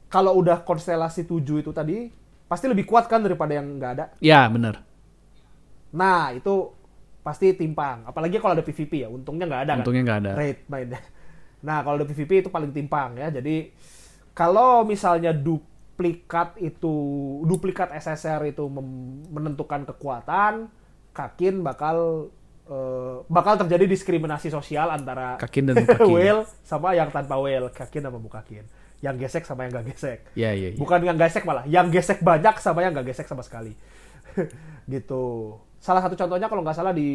kalau udah konstelasi 7 itu tadi pasti lebih kuat kan daripada yang nggak ada. ya benar Nah itu pasti timpang. Apalagi kalau ada PVP ya. Untungnya nggak ada untungnya nggak ada kan. Raid mainnya. Nah kalau ada PVP itu paling timpang ya. Jadi kalau misalnya duplikat itu duplikat SSR itu menentukan kekuatan, Kakin bakal eh, bakal terjadi diskriminasi sosial antara kakin dan mukakin whale sama yang tanpa whale, Kakin sama bukakin. Yang gesek sama yang gak gesek. ya ya ya Bukan yang gesek malah, yang gesek banyak sama yang gak gesek sama sekali. gitu. Salah satu contohnya kalau nggak salah di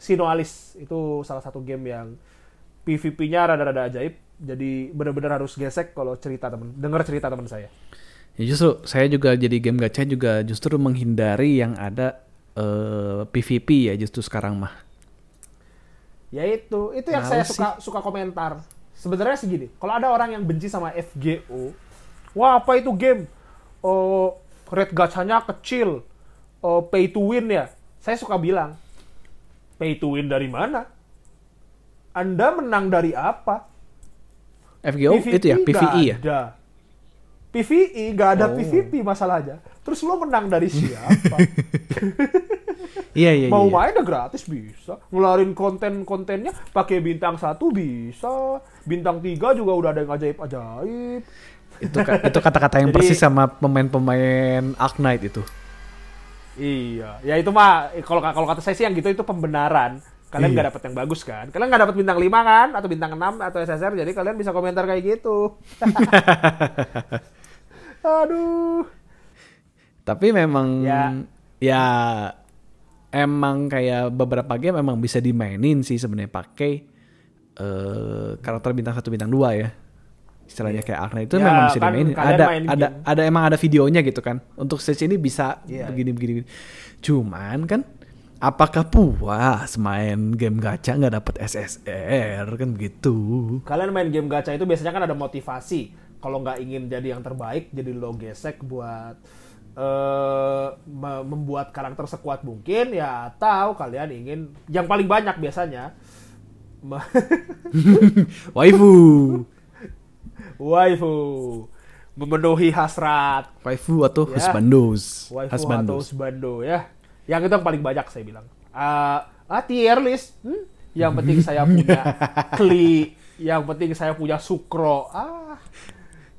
Sinoalis itu salah satu game yang PVP-nya rada-rada ajaib. Jadi benar-benar harus gesek kalau cerita temen, dengar cerita teman saya. Ya justru saya juga jadi game gacha juga justru menghindari yang ada eh, PVP ya justru sekarang mah. Ya itu, itu yang saya Males suka suka komentar. Sebenarnya segini, kalau ada orang yang benci sama FGO, wah apa itu game? Oh, rate gachanya kecil, oh, pay to win ya. Saya suka bilang, pay to win dari mana? Anda menang dari apa? FGO itu ya PVE ya. Ada. PVE nggak ada Oh. PVP masalahnya. Terus lo menang dari siapa? Iya iya Mau iya. main udah gratis bisa. Ngeluarin konten-kontennya pakai bintang satu bisa. Bintang tiga juga udah ada yang ajaib-ajaib. Itu itu kata-kata yang Jadi- persis sama pemain-pemain Ark Knight itu. Iya, ya itu mah kalau kalau kata saya sih yang gitu itu pembenaran. Kalian Iya. nggak dapat yang bagus kan? Kalian nggak dapat bintang 5 kan atau bintang 6 atau SSR jadi kalian bisa komentar kayak gitu. Aduh. Tapi memang Ya. ya emang kayak beberapa game emang bisa dimainin sih sebenarnya pakai eh, karakter bintang satu bintang dua ya. Istilahnya kayak Ark Knight itu Ya, memang bisa kan dimainin. Ada main ada game. ada emang ada videonya gitu kan. Untuk stage ini bisa Iya. begini begini. begini. Cuman kan apakah puas main game gacha nggak dapat SSR kan begitu. Kalian main game gacha itu biasanya kan ada motivasi. Kalau nggak ingin jadi yang terbaik, jadi lo gesek buat eh me- membuat karakter sekuat mungkin ya atau kalian ingin yang paling banyak biasanya Waifu. waifu memenuhi hasrat Waifu atau Ya. husbandos. waifu atau Husbandos. husbando ya. Yang itu yang paling banyak saya bilang. Ah, ah tier list. Hmm? Yang penting saya punya kli, yang penting saya punya sukro. Ah.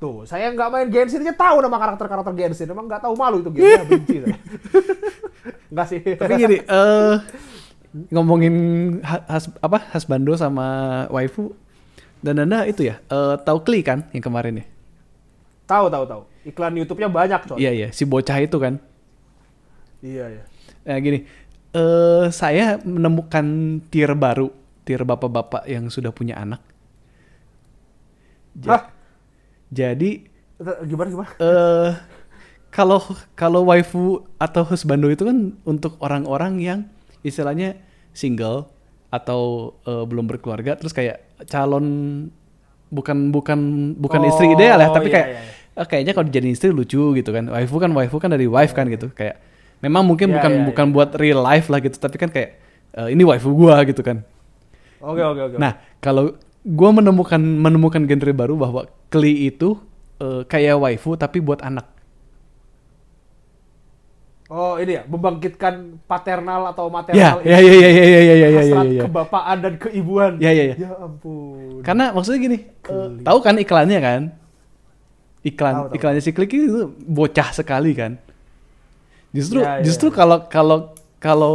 Tuh, saya nggak main Genshin aja tahu nama karakter-karakter Genshin. Emang nggak tahu malu itu game benci saya. Nggak sih. Tapi gini, eh ngomongin ha- has, apa husbando sama waifu dan anda itu ya eh, tahu Kli kan yang kemarin ya? tahu tahu tahu. Iklan YouTube-nya banyak, coy. Iya iya si bocah itu kan. Iya, iya. Nah gini, eh saya menemukan tier baru, tier bapak-bapak yang sudah punya anak. Ja- Hah? Jadi Gimana gimana? eh kalau kalau waifu atau husbando itu kan untuk orang-orang yang istilahnya single atau eh, belum berkeluarga terus kayak calon bukan bukan bukan Oh, istri ideal ya tapi iya, kayak iya, eh, kayaknya kalau jadi istri lucu gitu kan. Waifu kan waifu kan dari wife kan gitu. Kayak memang mungkin Iya, bukan iya, bukan buat real life lah gitu tapi kan kayak eh, ini waifu gua gitu kan. Oke, oke, oke. Nah, kalau gua menemukan menemukan genre baru bahwa Kli itu eh, kayak waifu tapi buat anak. Oh, ini ya, membangkitkan paternal atau Ya, maternal ya, ya, ya, ya, ya, ya, ya, ya, hasrat ya, ya. kebapaan dan keibuan. Ya, ya, ya. Ya ampun. Karena maksudnya gini, Kli. tahu kan iklannya kan? Iklan Tahu, tahu. iklannya si Klik itu bocah sekali kan. Justru Ya, ya, justru ya. kalau kalau kalau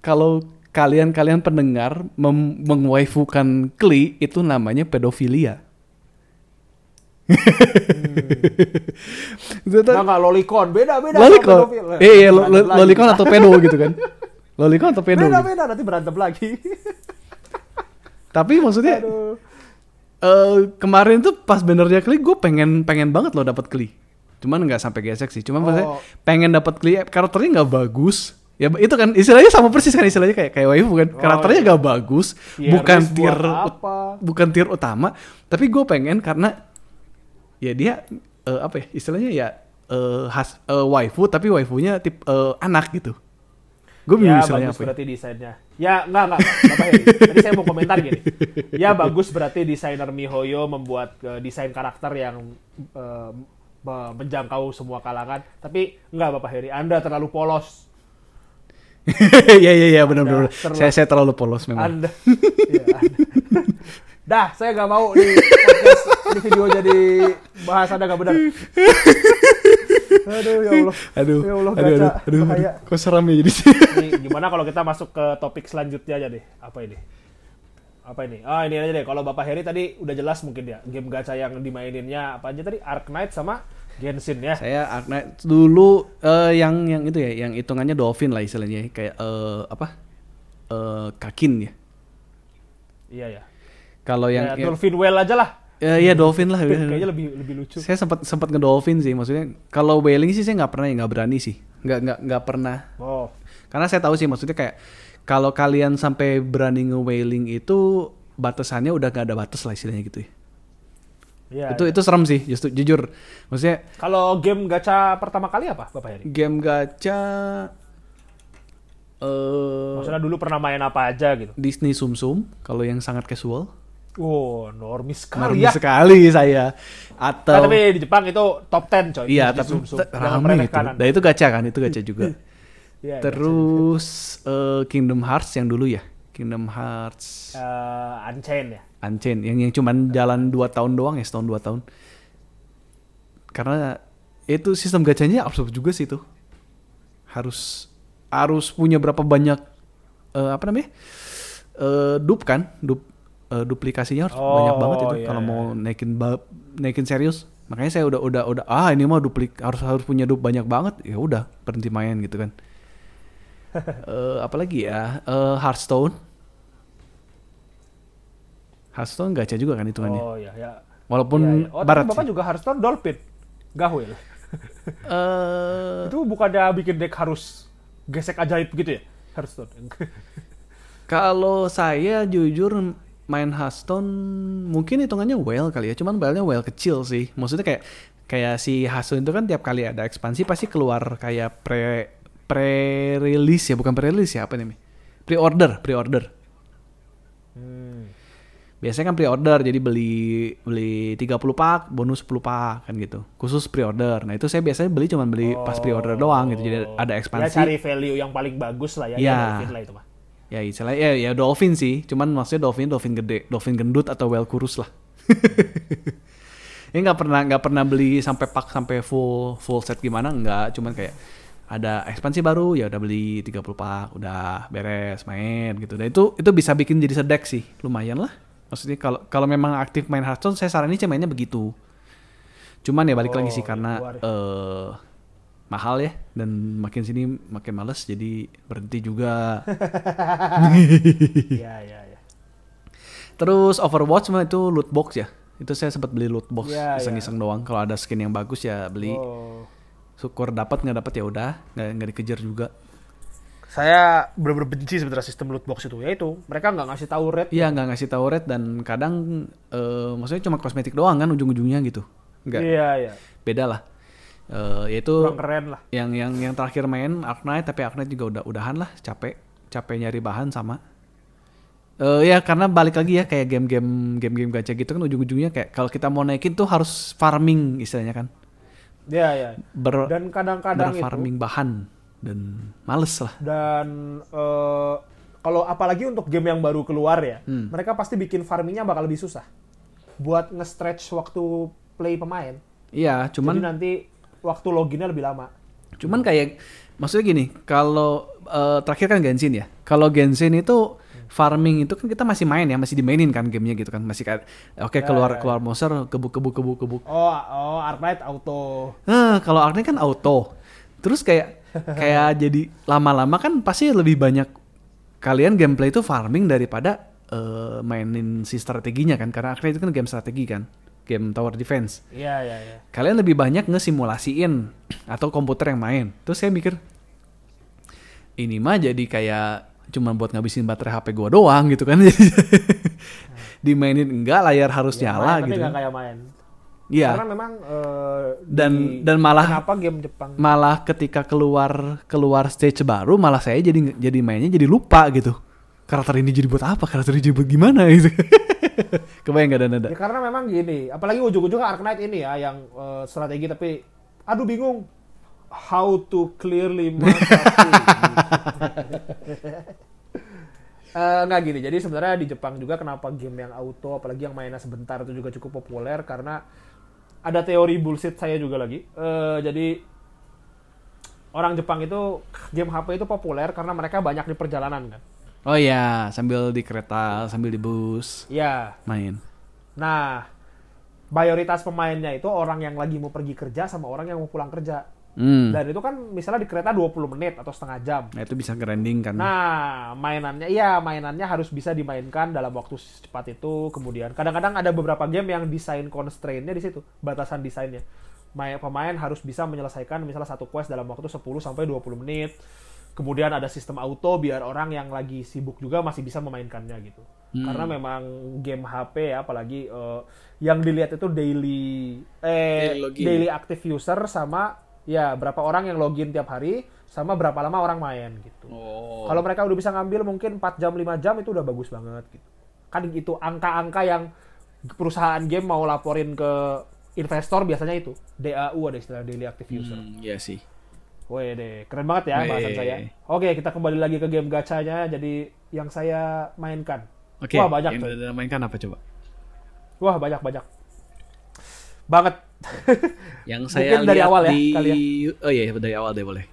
kalau kalian-kalian pendengar mengwaifukan Kli itu namanya pedofilia. Tuh- Enggak, enggak, lolicon. Beda, beda. Lolicon. pedofil. Eh, iya, lo- lo- lolicon atau pedo gitu kan. Lolicon atau pedo. Beda, gitu. beda. Nanti berantem lagi. Tapi maksudnya Aduh. eh, kemarin tuh pas benernya klik gue pengen pengen banget loh dapat kli. Cuman nggak sampai gesek sih. Cuman maksudnya Oh. pengen dapat kli karakternya nggak bagus. Ya itu kan istilahnya sama persis kan istilahnya kayak kayak waifu kan. Oh, Karakternya iya. nggak bagus, Tier bukan tier apa? bukan tier utama, tapi gue pengen karena ya dia eh, apa ya istilahnya ya eh, has, eh, waifu tapi waifunya tip eh, anak gitu. Gue bingung Ya, istilahnya bagus apa. ya. berarti desainnya. Ya, enggak, enggak. Bapak Heri. Tadi saya mau komentar gini. Ya, bagus berarti desainer miHoYo membuat eh, desain karakter yang me- menjangkau semua kalangan. Tapi enggak, Bapak Heri. Anda terlalu polos. Iya iya iya benar benar. Saya saya terlalu polos memang. Anda. Iya, Anda. Dah, saya nggak mau di podcast di video jadi bahas Anda nggak benar. Aduh, ya Allah. Aduh, ya Allah, aduh, aduh, aduh, Bahaya. aduh. Kok seram ya jadi Nih, gimana kalau kita masuk ke topik selanjutnya aja deh? Apa ini? Apa ini? Ah, ini aja deh. Kalau Bapak Heri tadi udah jelas mungkin ya. Game gacha yang dimaininnya apa aja tadi? Ark Knight sama Genshin ya. Saya Ark Knight dulu eh, yang yang itu ya, yang hitungannya dolphin lah istilahnya kayak eh, apa? Eh, kakin ya. Iya ya. Kalau yang Ya, yang- Dolphin Well aja lah. Ya, iya dolphin lah. Kayaknya lebih lebih lucu. Saya sempat sempat ngedolphin sih, maksudnya kalau whaling sih saya nggak pernah ya nggak berani sih, nggak nggak nggak pernah. Oh. Karena saya tahu sih maksudnya kayak kalau kalian sampai berani nge-whaling itu batasannya udah nggak ada batas lah istilahnya gitu ya. Iya. itu itu serem sih, justru jujur. Maksudnya Kalau game gacha pertama kali apa, Bapak Heri? game gacha eh Maksudnya dulu pernah main apa aja gitu. Disney Sum Sum kalau yang sangat casual. Oh, normis sekali Normal ya. sekali saya. Nah, Atau tapi di Jepang itu top 10 coy. iya, tapi te- Jangan rame itu. Nah, itu gacha kan, itu gacha juga. Iya, Terus eh, Kingdom Hearts yang dulu ya. Kingdom Hearts gacha. Eh, Unchained ya. Unchained yang yang cuman jalan 2 tahun doang ya, setahun 2 tahun. Karena itu sistem gacanya absurd juga sih itu. Harus harus punya berapa banyak eh, apa namanya? Eh dup kan? Dup eh, duplikasinya harus Oh, banyak banget itu iya, kalau iya. mau naikin naikin serius. Makanya saya udah udah udah ah ini mah duplik harus harus punya dup banyak banget. Ya udah berhenti main gitu kan. Eh apalagi ya? Eh Hearthstone. Hearthstone gacha juga kan hitungannya. Oh iya, ya. Walaupun Iya, iya. Oh, tapi barat Bapak sih. juga Hearthstone Dolphin. Gahul. Eh, Itu bukannya bikin deck harus gesek ajaib gitu ya? Hearthstone. kalau saya jujur main Hearthstone mungkin hitungannya whale kali ya, cuman whale-nya whale kecil sih. Maksudnya kayak kayak si Hearthstone itu kan tiap kali ada ekspansi pasti keluar kayak pre pre release ya, bukan pre release ya apa namanya? Pre-order, pre-order. Hmm. Biasanya kan pre-order jadi beli beli 30 pak, bonus 10 pak kan gitu. Khusus pre-order. Nah, itu saya biasanya beli cuman beli pas pre-order doang gitu. Jadi ada Ya ekspansi. cari value yang paling bagus lah ya. Ya, Dolphin lah itu mah. Ya istilahnya ya, ya dolphin sih, cuman maksudnya dolphin dolphin gede, dolphin gendut atau whale kurus lah. Ini nggak pernah nggak pernah beli sampai pak sampai full full set gimana nggak, cuman kayak ada ekspansi baru ya udah beli 30 pak, udah beres main gitu. Dan itu itu bisa bikin jadi sedek sih, lumayan lah. Maksudnya kalau kalau memang aktif main Hearthstone, saya saranin sih mainnya begitu. Cuman ya balik lagi Oh, sih ya karena ya. eh mahal ya dan makin sini makin males jadi berhenti juga. Iya, iya, iya. Terus Overwatch mah itu loot box ya. Itu saya sempat beli loot box Iya, iseng-iseng doang. Kalau ada skin yang bagus ya beli. Oh. Syukur dapat nggak dapat ya udah, nggak nggak dikejar juga. Saya bener-bener benci sebenarnya sistem loot box itu. Yaitu mereka nggak ngasih tahu rate. Iya nggak ngasih tahu rate dan kadang eh, maksudnya cuma kosmetik doang kan ujung-ujungnya gitu. Nggak Iya, iya. beda lah. Eh, yaitu Kurang keren lah. yang yang yang terakhir main Arknight tapi Arknight juga udah udahan lah capek capek nyari bahan sama Eh ya karena balik lagi ya kayak game-game game-game gacha gitu kan ujung-ujungnya kayak kalau kita mau naikin tuh harus farming istilahnya kan Iya, iya. ber Dan kadang-kadang itu berfarming bahan dan males lah dan eh, kalau apalagi untuk game yang baru keluar ya, Hmm. mereka pasti bikin farmingnya bakal lebih susah buat nge-stretch waktu play pemain. iya Jadi cuman nanti waktu loginnya lebih lama. cuman kayak maksudnya gini kalau eh, terakhir kan Genshin ya kalau Genshin itu farming itu kan kita masih main ya masih dimainin kan gamenya gitu kan masih kayak oke Ya, keluar ya, keluar monster kebuk kebuk kebuk kebuk Oh, oh, Arknight auto. Nah, kalau Arknight kan auto. Terus kayak kayak jadi lama-lama kan pasti lebih banyak kalian gameplay itu farming daripada eh, mainin si strateginya kan karena Arknight itu kan game strategi kan. Game tower defense. Iya, iya, iya. Kalian lebih banyak ngesimulasiin atau komputer yang main. Terus saya mikir ini mah jadi kayak cuma buat ngabisin baterai HP gua doang gitu kan. Dimainin enggak layar harus Ya, nyala main, tapi gitu. nggak kayak main. Iya. Karena memang eh, Dan di- dan malah kenapa game Jepang? malah ketika keluar keluar stage baru malah saya jadi jadi mainnya jadi lupa gitu. Karakter ini jadi buat apa? Karakter ini jadi buat gimana gitu? Kebayang gak ada nada Ya karena memang gini, apalagi ujung-ujungnya Arknight ini ya yang eh, strategi tapi aduh bingung. How to clearly mark. Eh, nggak gini, jadi sebenarnya di Jepang juga kenapa game yang auto, apalagi yang mainnya sebentar itu juga cukup populer karena ada teori bullshit saya juga lagi. Eh, jadi orang Jepang itu game HP itu populer karena mereka banyak di perjalanan kan. oh ya sambil di kereta sambil di bus Ya, main Nah, mayoritas pemainnya itu orang yang lagi mau pergi kerja sama orang yang mau pulang kerja. Hmm. Dan itu kan misalnya di kereta 20 menit atau setengah jam. Nah itu bisa grinding kan. Nah, mainannya iya, mainannya harus bisa dimainkan dalam waktu secepat itu. Kemudian kadang-kadang ada beberapa game yang desain constraint-nya di situ, batasan desainnya. Main, pemain harus bisa menyelesaikan misalnya satu quest dalam waktu 10 sampai 20 menit. Kemudian ada sistem auto biar orang yang lagi sibuk juga masih bisa memainkannya gitu. Karena memang game HP ya, apalagi eh, yang dilihat itu daily eh Daily daily active user sama ya berapa orang yang login tiap hari sama berapa lama orang main gitu. Oh. Kalau mereka udah bisa ngambil mungkin 4 jam 5 jam itu udah bagus banget gitu. Kan itu angka-angka yang perusahaan game mau laporin ke investor biasanya itu DAU ada istilah daily active user. Hmm, iya sih. Wih deh, keren banget ya bahasan saya. Oke, kita kembali lagi ke game gacanya. Jadi yang saya mainkan. Oke. Wah banyak Yang tuh. mainkan apa coba? Wah banyak banyak. Banget. Yang saya Mungkin dari lihat awal ya, di ya. Oh iya dari awal deh boleh.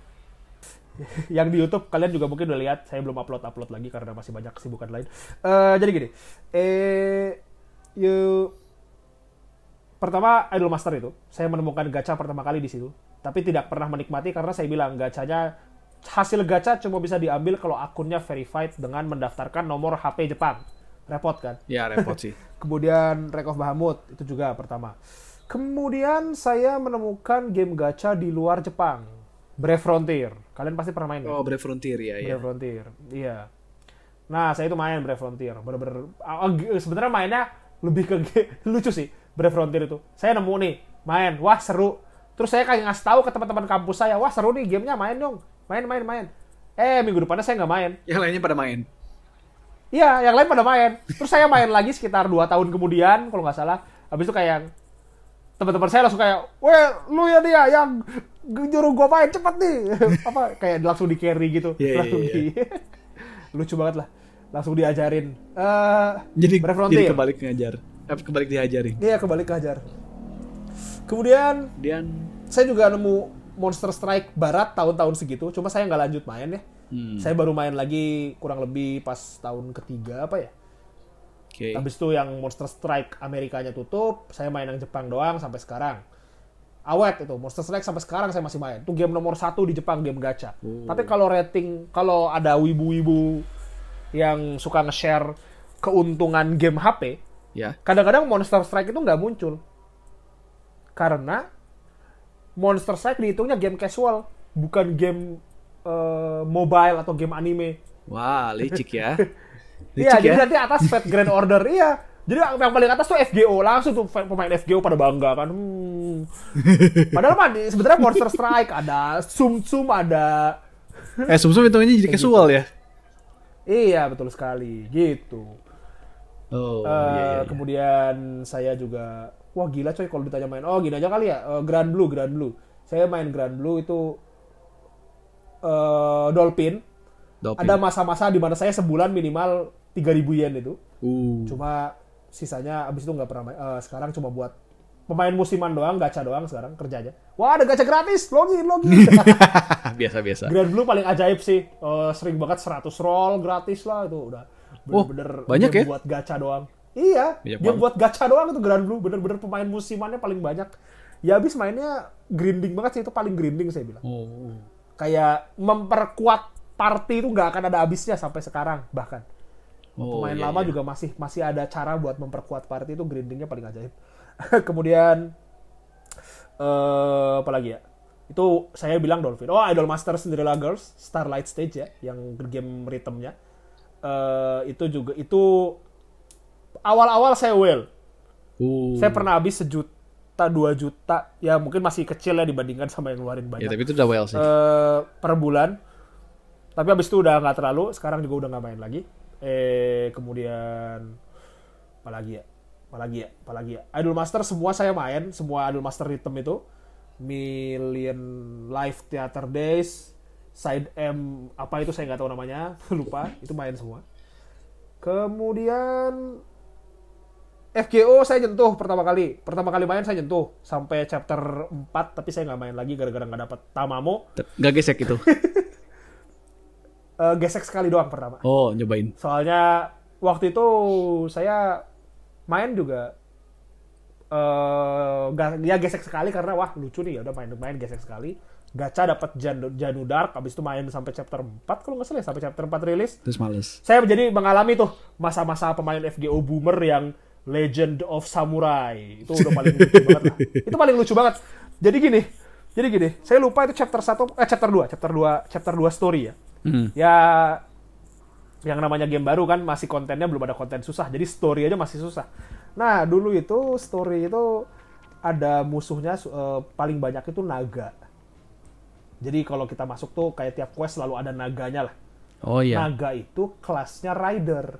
yang di YouTube kalian juga mungkin udah lihat. Saya belum upload upload lagi karena masih banyak kesibukan lain. Eh jadi gini, eh you pertama Idol Master itu saya menemukan gacha pertama kali di situ, tapi tidak pernah menikmati karena saya bilang gacanya hasil gacha cuma bisa diambil kalau akunnya verified dengan mendaftarkan nomor HP Jepang. Repot kan? Ya repot sih. Kemudian Wreck of Bahamut itu juga pertama. Kemudian saya menemukan game gacha di luar Jepang. Brave Frontier. Kalian pasti pernah main kan? Oh Brave Frontier ya ya. Brave Frontier. Iya. Nah, saya itu main Brave Frontier. Bener-bener sebenarnya mainnya lebih ke lucu sih Brave Frontier itu. Saya nemu nih, main, wah seru. Terus saya kayak ngasih tahu ke teman-teman kampus saya, wah seru nih gamenya, main dong. Main, main, main. Eh, minggu depannya saya nggak main. Yang lainnya pada main. Iya, yang lain pada main. Terus saya main lagi sekitar 2 tahun kemudian, kalau nggak salah. Habis itu kayak teman-teman saya langsung kayak, weh, lu ya dia yang nyuruh gua main cepet nih. Apa kayak langsung di carry gitu. Iya, iya, langsung iya. di lucu banget lah. Langsung diajarin. Eh, Jadi jadi kebalik ngajar. Eh, kebalik diajarin. Iya, kembali kehajar. Kemudian Kemudian saya juga nemu Monster Strike Barat tahun-tahun segitu, cuma saya nggak lanjut main ya. hmm, Saya baru main lagi kurang lebih pas tahun ketiga apa ya? Oke. Habis itu yang Monster Strike Amerikanya tutup, saya main yang Jepang doang sampai sekarang. Awet itu, Monster Strike sampai sekarang saya masih main. Itu game nomor satu di Jepang, game gacha. Oh. Tapi kalau rating, kalau ada wibu-wibu yang suka nge-share keuntungan game HP, Ya. kadang-kadang Monster Strike itu nggak muncul. Karena Monster Strike dihitungnya game casual, bukan game eh, mobile atau game anime. Wah, licik ya. Iya, jadi ya. nanti atas Fat Grand Order. Iya. Jadi yang paling atas tuh FGO langsung tuh pemain FGO pada bangga kan. Hmm. Padahal mah sebenarnya Monster Strike ada Sum Sum ada. Eh, sumsum hitungannya jadi casual ya. Iya betul sekali gitu. Oh, Eh, iya, iya. Kemudian saya juga wah gila coy kalau ditanya main. Oh gini aja kali ya. eh, Grand Blue, Grand Blue. Saya main Grand Blue itu eh Dolphin. Doping. Ada masa-masa di mana saya sebulan minimal 3000 yen itu. Uh. Cuma sisanya abis itu nggak pernah main. Eh, sekarang cuma buat pemain musiman doang, gacha doang sekarang kerjanya. Wah ada gacha gratis, login, login. Biasa-biasa. Grand Blue paling ajaib sih. Eh, sering banget 100 roll gratis lah itu udah. Oh, Bener-bener banyak game ya? buat gacha doang. Iya, Banyak dia banget. buat gacha doang itu Grand Blue. Bener-bener pemain musimannya paling banyak. Ya abis mainnya grinding banget sih itu paling grinding saya bilang. Oh. Kayak memperkuat party itu nggak akan ada habisnya sampai sekarang bahkan. Oh, Pemain iya, lama iya. juga masih masih ada cara buat memperkuat party itu grindingnya paling ajaib. Kemudian eh apa lagi ya? Itu saya bilang Dolphin. Oh, Idol Master Cinderella Girls, Starlight Stage ya, yang game rhythmnya. Eh itu juga itu awal-awal saya well. Uh. Saya pernah habis sejuta, dua juta, ya mungkin masih kecil ya dibandingkan sama yang ngeluarin Ya, banyak tapi itu udah well sih. eh, per bulan. Tapi habis itu udah nggak terlalu. Sekarang juga udah nggak main lagi. Eh kemudian apa lagi ya? Apa lagi ya? Apa lagi ya? Idol Master semua saya main, semua Idol Master Rhythm itu. Million Live Theater Days, Side M apa itu saya nggak tahu namanya, lupa. Itu main semua. Kemudian FGO saya nyentuh pertama kali. Pertama kali main saya nyentuh sampai chapter 4 tapi saya nggak main lagi gara-gara nggak dapet Tamamo. Gak gesek itu. Eh, gesek sekali doang pertama. Oh, nyobain. Soalnya waktu itu saya main juga eh nggak dia gesek sekali karena wah lucu nih ya udah main main gesek sekali. gacha dapat Jan- Janu Dark habis itu main sampai chapter 4 kalau nggak salah ya, sampai chapter 4 rilis Terus males. saya jadi mengalami tuh masa-masa pemain FGO boomer yang Legend of Samurai itu udah paling lucu banget lah itu paling lucu banget jadi gini jadi gini saya lupa itu chapter 1 eh chapter 2 chapter 2 chapter 2 story ya Hmm. ya yang namanya game baru kan masih kontennya belum ada konten susah jadi story aja masih susah nah dulu itu story itu ada musuhnya eh, paling banyak itu naga jadi kalau kita masuk tuh kayak tiap quest selalu ada naganya lah Oh iya. naga itu kelasnya rider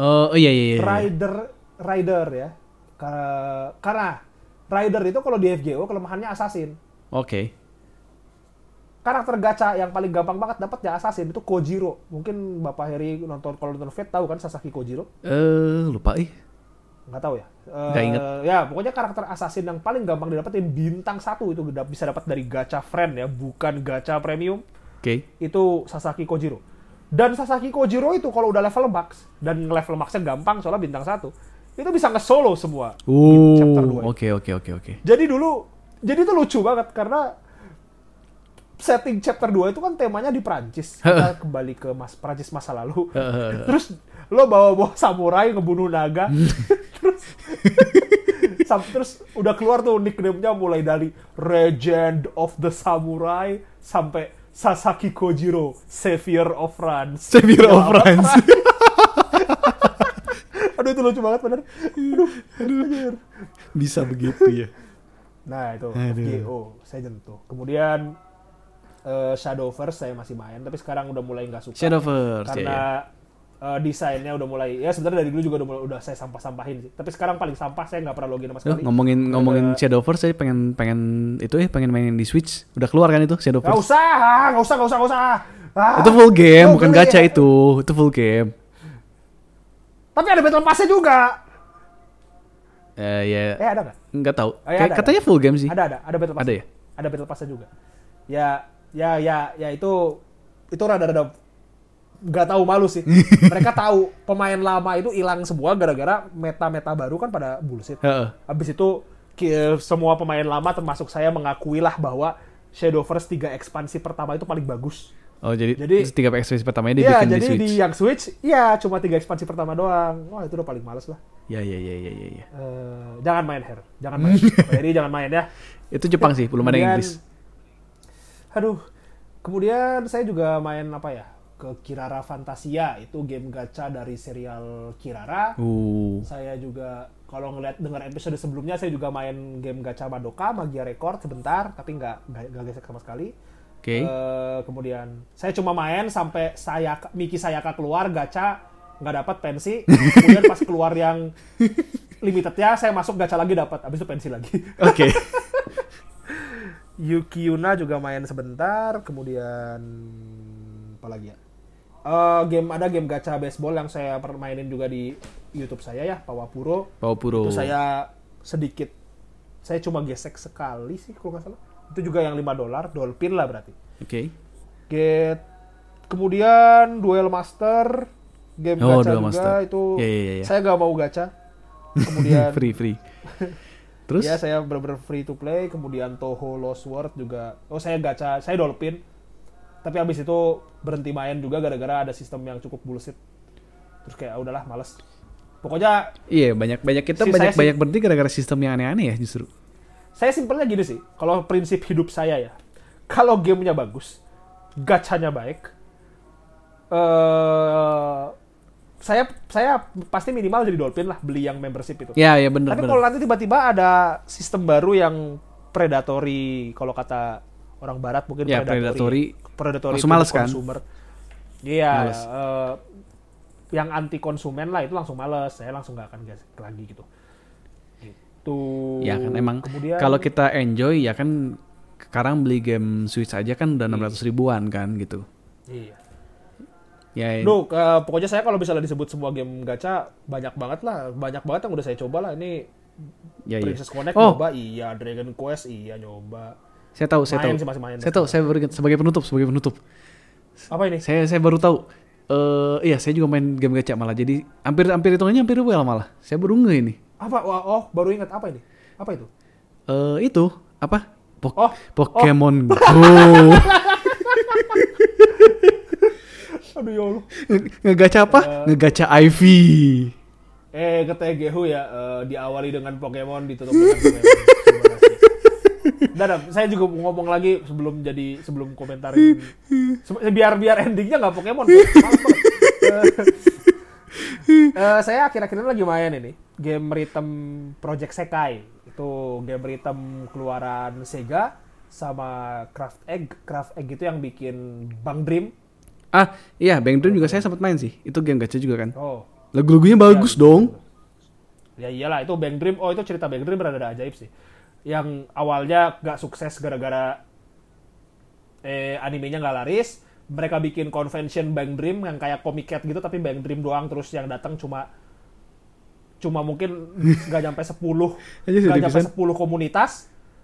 Oh iya iya iya. rider rider ya Ka- karena rider itu kalau di FGO kelemahannya assassin Oke. Karakter gacha yang paling gampang banget dapat ya assassin itu Kojiro mungkin bapak Heri nonton kalau nonton Fate tahu kan Sasaki Kojiro Eh lupa ih. nggak tahu ya Eh, Nggak inget. ya pokoknya karakter assassin yang paling gampang didapetin bintang satu itu bisa dapat dari gacha friend ya bukan gacha premium Oke. itu Sasaki Kojiro dan Sasaki Kojiro itu kalau udah level max dan level maxnya gampang soalnya bintang satu itu bisa nge-solo semua Uh, chapter 2 oke oke oke oke. jadi dulu jadi itu lucu banget karena setting chapter 2 itu kan temanya di Prancis kita kembali ke mas Prancis masa lalu terus lo bawa-bawa samurai ngebunuh naga terus sam- terus udah keluar tuh nickname-nya mulai dari Legend of the Samurai sampai Sasaki Kojiro Savior of France Savior Ya, of? France. aduh itu lucu banget bener aduh. Bisa begitu ya. Nah itu Aduh. FGO saya jentuh. Kemudian eh, Shadowverse saya masih main, tapi sekarang udah mulai nggak suka. Shadowverse ya, karena ya. eh, desainnya udah mulai ya sebenarnya dari dulu juga udah mulai, udah saya sampah-sampahin sih. Tapi sekarang paling sampah saya nggak pernah login sama Oh, sekali. ngomongin ngomongin Ada- Shadowverse saya pengen pengen itu ya pengen mainin di Switch. Udah keluar kan itu Nggak Shadowverse? usah, nggak usah, nggak usah, nggak usah. Ah, Itu full game, bukan gacha ya. itu. Itu full game. Tapi ada battle pass-nya juga. Eh ya Eh ada nggak? nggak tahu. Oh, ya, Kayak ada, katanya full game sih. Ada ada ada battle pass. Ada ya? Ada battle pass juga. Ya ya ya ya itu itu rada-rada nggak tahu malu sih. Mereka tahu pemain lama itu hilang semua gara-gara meta-meta baru kan pada bullshit. Heeh. Habis itu ki- semua pemain lama termasuk saya mengakui lah bahwa Shadowverse 3 ekspansi pertama itu paling bagus. Oh jadi, Jadi- tiga ekspresi pertamanya dibikin di jadi Switch. di yang Switch, iya cuma tiga ekspansi pertama doang. Wah, itu udah paling males lah. Ya ya ya ya ya. ya. Eh, jangan main Her, jangan main. Heri jangan main ya. Itu Jepang sih, belum ada yang Inggris. Aduh. Kemudian saya juga main apa ya? Ke Kirara Fantasia, itu game gacha dari serial Kirara. Uh. Saya juga kalau ngeliat dengar episode sebelumnya saya juga main game gacha Madoka, Magia Record sebentar, tapi nggak nggak gesek sama sekali. Oke. Eh, kemudian saya cuma main sampai saya Miki Sayaka keluar gacha nggak dapat pensi. Kemudian pas keluar yang limitednya saya masuk gacha lagi dapat, habis itu pensi lagi. Oke. Yuki Yuna juga main sebentar, kemudian apa lagi ya? Eh, game ada game gacha baseball yang saya permainin juga di YouTube saya ya, Pawapuro. Pawapuro. Itu saya sedikit saya cuma gesek sekali sih kalau nggak salah. Itu juga yang 5 dolar, Dolphin lah berarti. Oke. Get kemudian Duel Master game Oh, gacha Duel juga Master. itu Ya, ya, ya, ya. saya nggak mau gacha. Kemudian free free. Terus? ya saya bener-bener free to play. Kemudian Toho Lost World juga. Oh saya gacha, saya Dolphin. Tapi abis itu berhenti main juga gara-gara ada sistem yang cukup bullshit. Terus kayak "Ah, udahlah males. Pokoknya Iya banyak banyak kita Si banyak banyak berhenti gara-gara sistem yang aneh-aneh ya justru. saya simpelnya gini sih. Kalau prinsip hidup saya ya, kalau gamenya bagus, gacanya baik, eh saya saya pasti minimal jadi Dolphin lah beli yang membership itu. Ya ya bener Tapi bener. kalau nanti tiba-tiba ada sistem baru yang predatory, kalau kata orang barat mungkin Ya, predatory. predatory Langsung to males kan? consumer. Iya, eh, yang anti konsumen lah itu langsung males. Saya langsung nggak akan gas lagi gitu. Gitu. Ya kan emang Kemudian kalau kita enjoy ya kan sekarang beli game Switch aja kan udah 600 ribuan kan gitu. Iya. Ya Duh, eh, pokoknya saya kalau misalnya disebut semua game gacha banyak banget lah, banyak banget yang udah saya coba lah. Ini ya iya. Princess Connect Oh. nyoba, iya. Dragon Quest, iya nyoba. Saya tahu, saya Main tahu. sih, masih main. Saya tahu, saya baru ingat sebagai penutup, sebagai penutup. Apa ini? Saya saya baru tahu. Eh iya, saya juga main game gacha malah. Jadi hampir hampir hitungannya hampir well malah. Saya baru nge ini. Apa? Wah, oh, baru ingat apa ini? Apa itu? Eh itu apa? Pok- Oh, Pokemon Go. Aduh ya Allah. Nge- Ngegaca apa? Ngegaca IV. Eh, kata Gehu ya, eh, diawali dengan Pokemon, ditutup dengan Pokemon. Dah, saya juga mau ngomong lagi sebelum jadi sebelum komentarin. Se- biar biar endingnya nggak Pokemon. Eh, eh, saya akhir-akhir ini lagi main ini game rhythm Project Sekai. Itu game rhythm keluaran Sega sama Craft Egg. Craft Egg itu yang bikin Bang Dream. Ah, iya, Bang Dream juga saya sempat main sih. Itu game gacha juga kan. Oh, Lagu-lagunya bagus Iya, dong. Ya iyalah itu Bang Dream. Oh itu cerita Bang Dream berada ajaib sih. Yang awalnya gak sukses gara-gara eh animenya nggak laris. Mereka bikin convention Bang Dream yang kayak Comic Cat gitu tapi Bang Dream doang terus yang datang cuma cuma mungkin nggak nyampe 10 Aja sedih nggak nyampe pisan. 10 komunitas.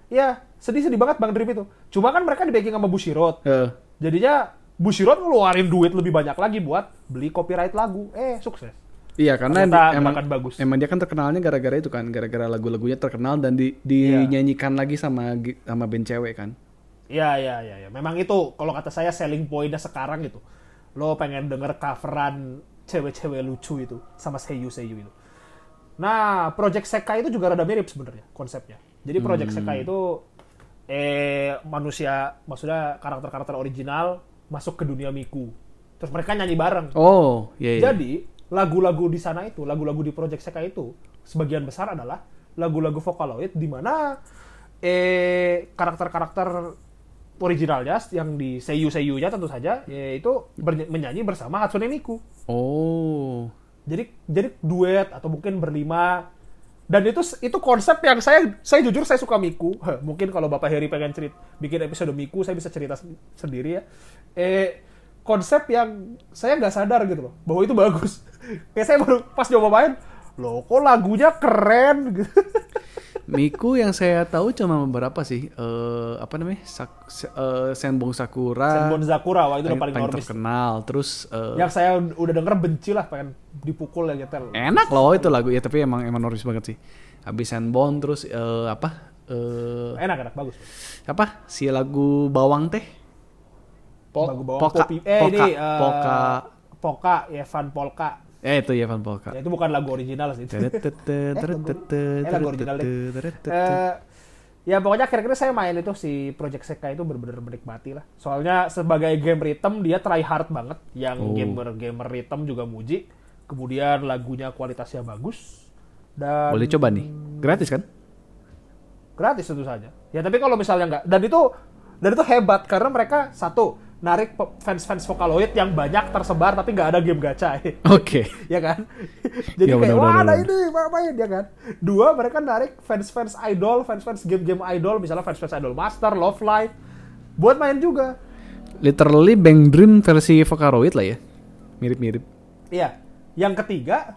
Ya, sedih-sedih banget Bang Dream itu. Cuma kan mereka di backing sama Bushiroad. Heeh. Jadinya Bushiroad ngeluarin duit lebih banyak lagi buat beli copyright lagu. Eh, sukses. Iya, karena Ternyata emang bagus. emang dia kan terkenalnya gara-gara itu kan, gara-gara lagu-lagunya terkenal dan di, dinyanyikan lagi sama sama band cewek kan. Iya, iya, iya. Ya. Memang itu kalau kata saya selling pointnya sekarang gitu. Lo pengen denger coveran cewek-cewek lucu itu sama seiyu-seiyu itu. Nah, Project Sekai itu juga rada mirip sebenarnya konsepnya. Jadi Project Sekai itu eh manusia maksudnya karakter-karakter original masuk ke dunia Miku. Terus mereka nyanyi bareng. Oh, iya iya. Jadi lagu-lagu di sana itu, lagu-lagu di Project Sekai itu sebagian besar adalah lagu-lagu Vocaloid di mana eh karakter-karakter originalnya yang di seiyu-seiyunya tentu saja yaitu menyanyi bersama Hatsune Miku. Oh. Jadi jadi duet atau mungkin berlima dan itu itu konsep yang saya saya jujur saya suka Miku. Heh, Mungkin kalau Bapak Heri pengen cerit bikin episode Miku saya bisa cerita sen- sendiri ya. Eh konsep yang saya nggak sadar gitu loh bahwa itu bagus. Kayak saya baru pas coba main, loh kok lagunya keren gitu. Miku yang saya tahu cuma beberapa sih. Eh apa namanya? Sak, se- eh, Senbong Sakura. Senbon Zakura wah itu udah paling, paling terkenal. Terus eh, Yang saya udah denger benci lah pengen dipukul ya nyetel. enak loh itu lagu ya tapi emang emang normis banget sih. Habis Senbon terus eh, apa? Eh Enak enak bagus. apa? Si lagu Bawang teh. Po- Lagu bawang Poka, Popi. Eh Poka, ini eh, Poka. Poka, Evan Polka. Eh itu ya Van Polka. Ya, itu bukan lagu original sih. Eh, lagu original deh. Eh, ya pokoknya akhir-akhir saya main itu si Project Sekai itu benar-benar menikmati lah. Soalnya sebagai game rhythm dia try hard banget. Yang Oh. gamer-gamer rhythm juga muji. Kemudian lagunya kualitasnya bagus. Dan Boleh coba nih. Gratis kan? gratis tentu saja. Ya tapi kalau misalnya nggak dan itu dan itu hebat karena mereka satu narik fans-fans Vocaloid yang banyak tersebar tapi nggak ada game gacha Oke. ya kan? Jadi Ya, kayak wah ada ini ma- main ya kan. Dua mereka narik fans-fans idol, fans-fans game-game idol, misalnya fans-fans idol master, love life, buat main juga. Literally Bang Dream versi Vocaloid lah ya. Mirip-mirip. Iya. Yang ketiga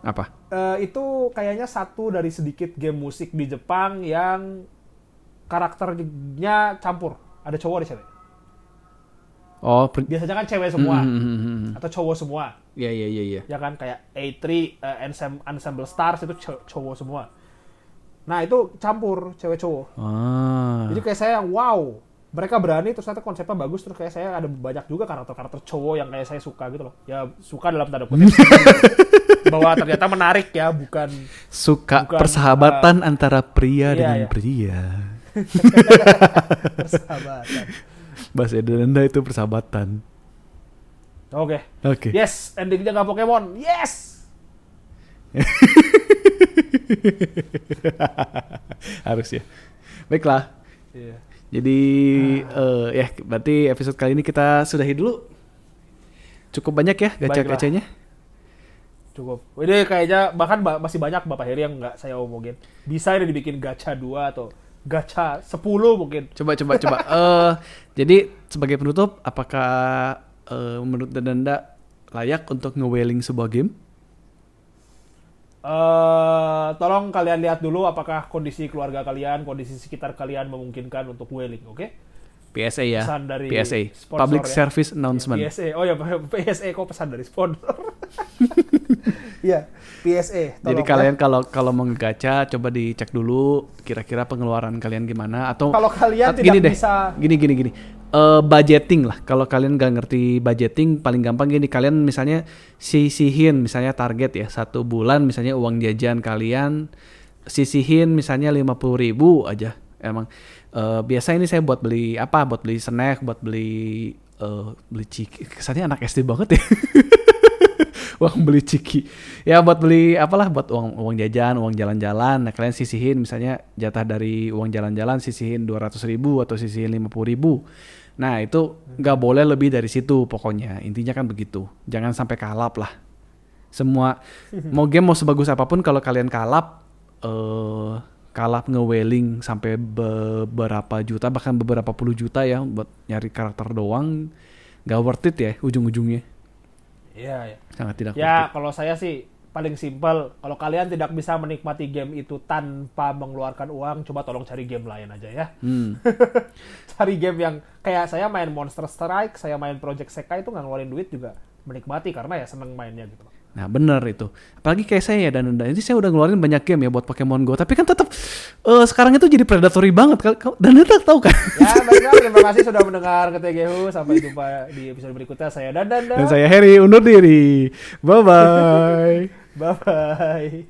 Apa? eh, itu kayaknya satu dari sedikit game musik di Jepang yang karakternya campur. Ada cowok ada cewek. Oh, per- Biasanya kan cewek semua Hmm, hmm, atau cowok semua. Iya iya iya iya. ya kan kayak A3 eh, Ensemble, Ensemble Stars itu cow- cowok semua nah itu campur cewek cowok Ah. jadi kayak saya wow mereka berani terus ternyata konsepnya bagus terus kayak saya ada banyak juga karakter-karakter cowok yang kayak saya suka gitu loh ya suka dalam tanda kutip bahwa ternyata menarik ya bukan Suka Bukan, persahabatan antara pria iya, dengan iya. pria. persahabatan Bahasa Indonesia itu persahabatan. oke Oke. yes endingnya nggak Pokemon yes Harus ya. Baiklah. Iya. Jadi eh, ya berarti episode kali ini kita sudahi dulu. Cukup banyak ya gacha-gacanya. cukup ini kayaknya bahkan ba- masih banyak Bapak Heri yang nggak saya omongin bisa ini dibikin gacha 2 atau gacha 10 mungkin Coba coba coba. Eh jadi sebagai penutup, apakah eh, menurut Danda layak untuk nge-whaling sebuah game? eh tolong kalian lihat dulu apakah kondisi keluarga kalian, kondisi sekitar kalian memungkinkan untuk whaling, oke? PSA ya. Pesan dari PSA. sponsor Public ya. Service Announcement. PSA, oh ya PSA kok pesan dari sponsor. Iya, PSA. Jadi tolong kalian ya. kalau kalau mau ngegacha coba dicek dulu kira-kira pengeluaran kalian gimana atau Kalau kalian atau tidak gini deh, bisa- gini gini gini. Eh, budgeting lah. Kalau kalian nggak ngerti budgeting paling gampang gini kalian misalnya sisihin misalnya target ya satu bulan misalnya uang jajan kalian sisihin misalnya 50.000 ribu aja emang eh, biasa ini saya buat beli apa? Buat beli snack buat beli eh, beli ciki. Kesannya anak SD banget ya. Uang beli ciki. Ya buat beli apalah buat uang uang jajan uang jalan-jalan. Nah kalian sisihin misalnya jatah dari uang jalan-jalan sisihin 200 ribu atau sisihin 50 ribu. Nah itu nggak boleh lebih dari situ pokoknya. Intinya kan begitu. Jangan sampai kalap lah. Semua mau game mau sebagus apa pun kalau kalian kalap eh kalap nge-whaling sampai beberapa juta bahkan beberapa puluh juta ya buat nyari karakter doang nggak worth it ya ujung-ujungnya Iya, iya. sangat tidak Ya, kalau saya sih paling simpel. Kalau kalian tidak bisa menikmati game itu tanpa mengeluarkan uang, coba tolong cari game lain aja ya. Hmm. cari game yang kayak saya main Monster Strike, saya main Project Sekai itu nggak ngeluarin duit juga menikmati karena ya seneng mainnya gitu. Nah bener itu. Apalagi kayak saya ya dan dan ini saya udah ngeluarin banyak game ya buat Pokemon Go. Tapi kan tetap eh, sekarang itu jadi predatory banget. Dan Anda tahu kan? Ya, baiklah, terima kasih sudah mendengar KTGU. Sampai jumpa di episode berikutnya. Saya Dandan. Dan saya Harry undur diri. Bye bye. Bye bye.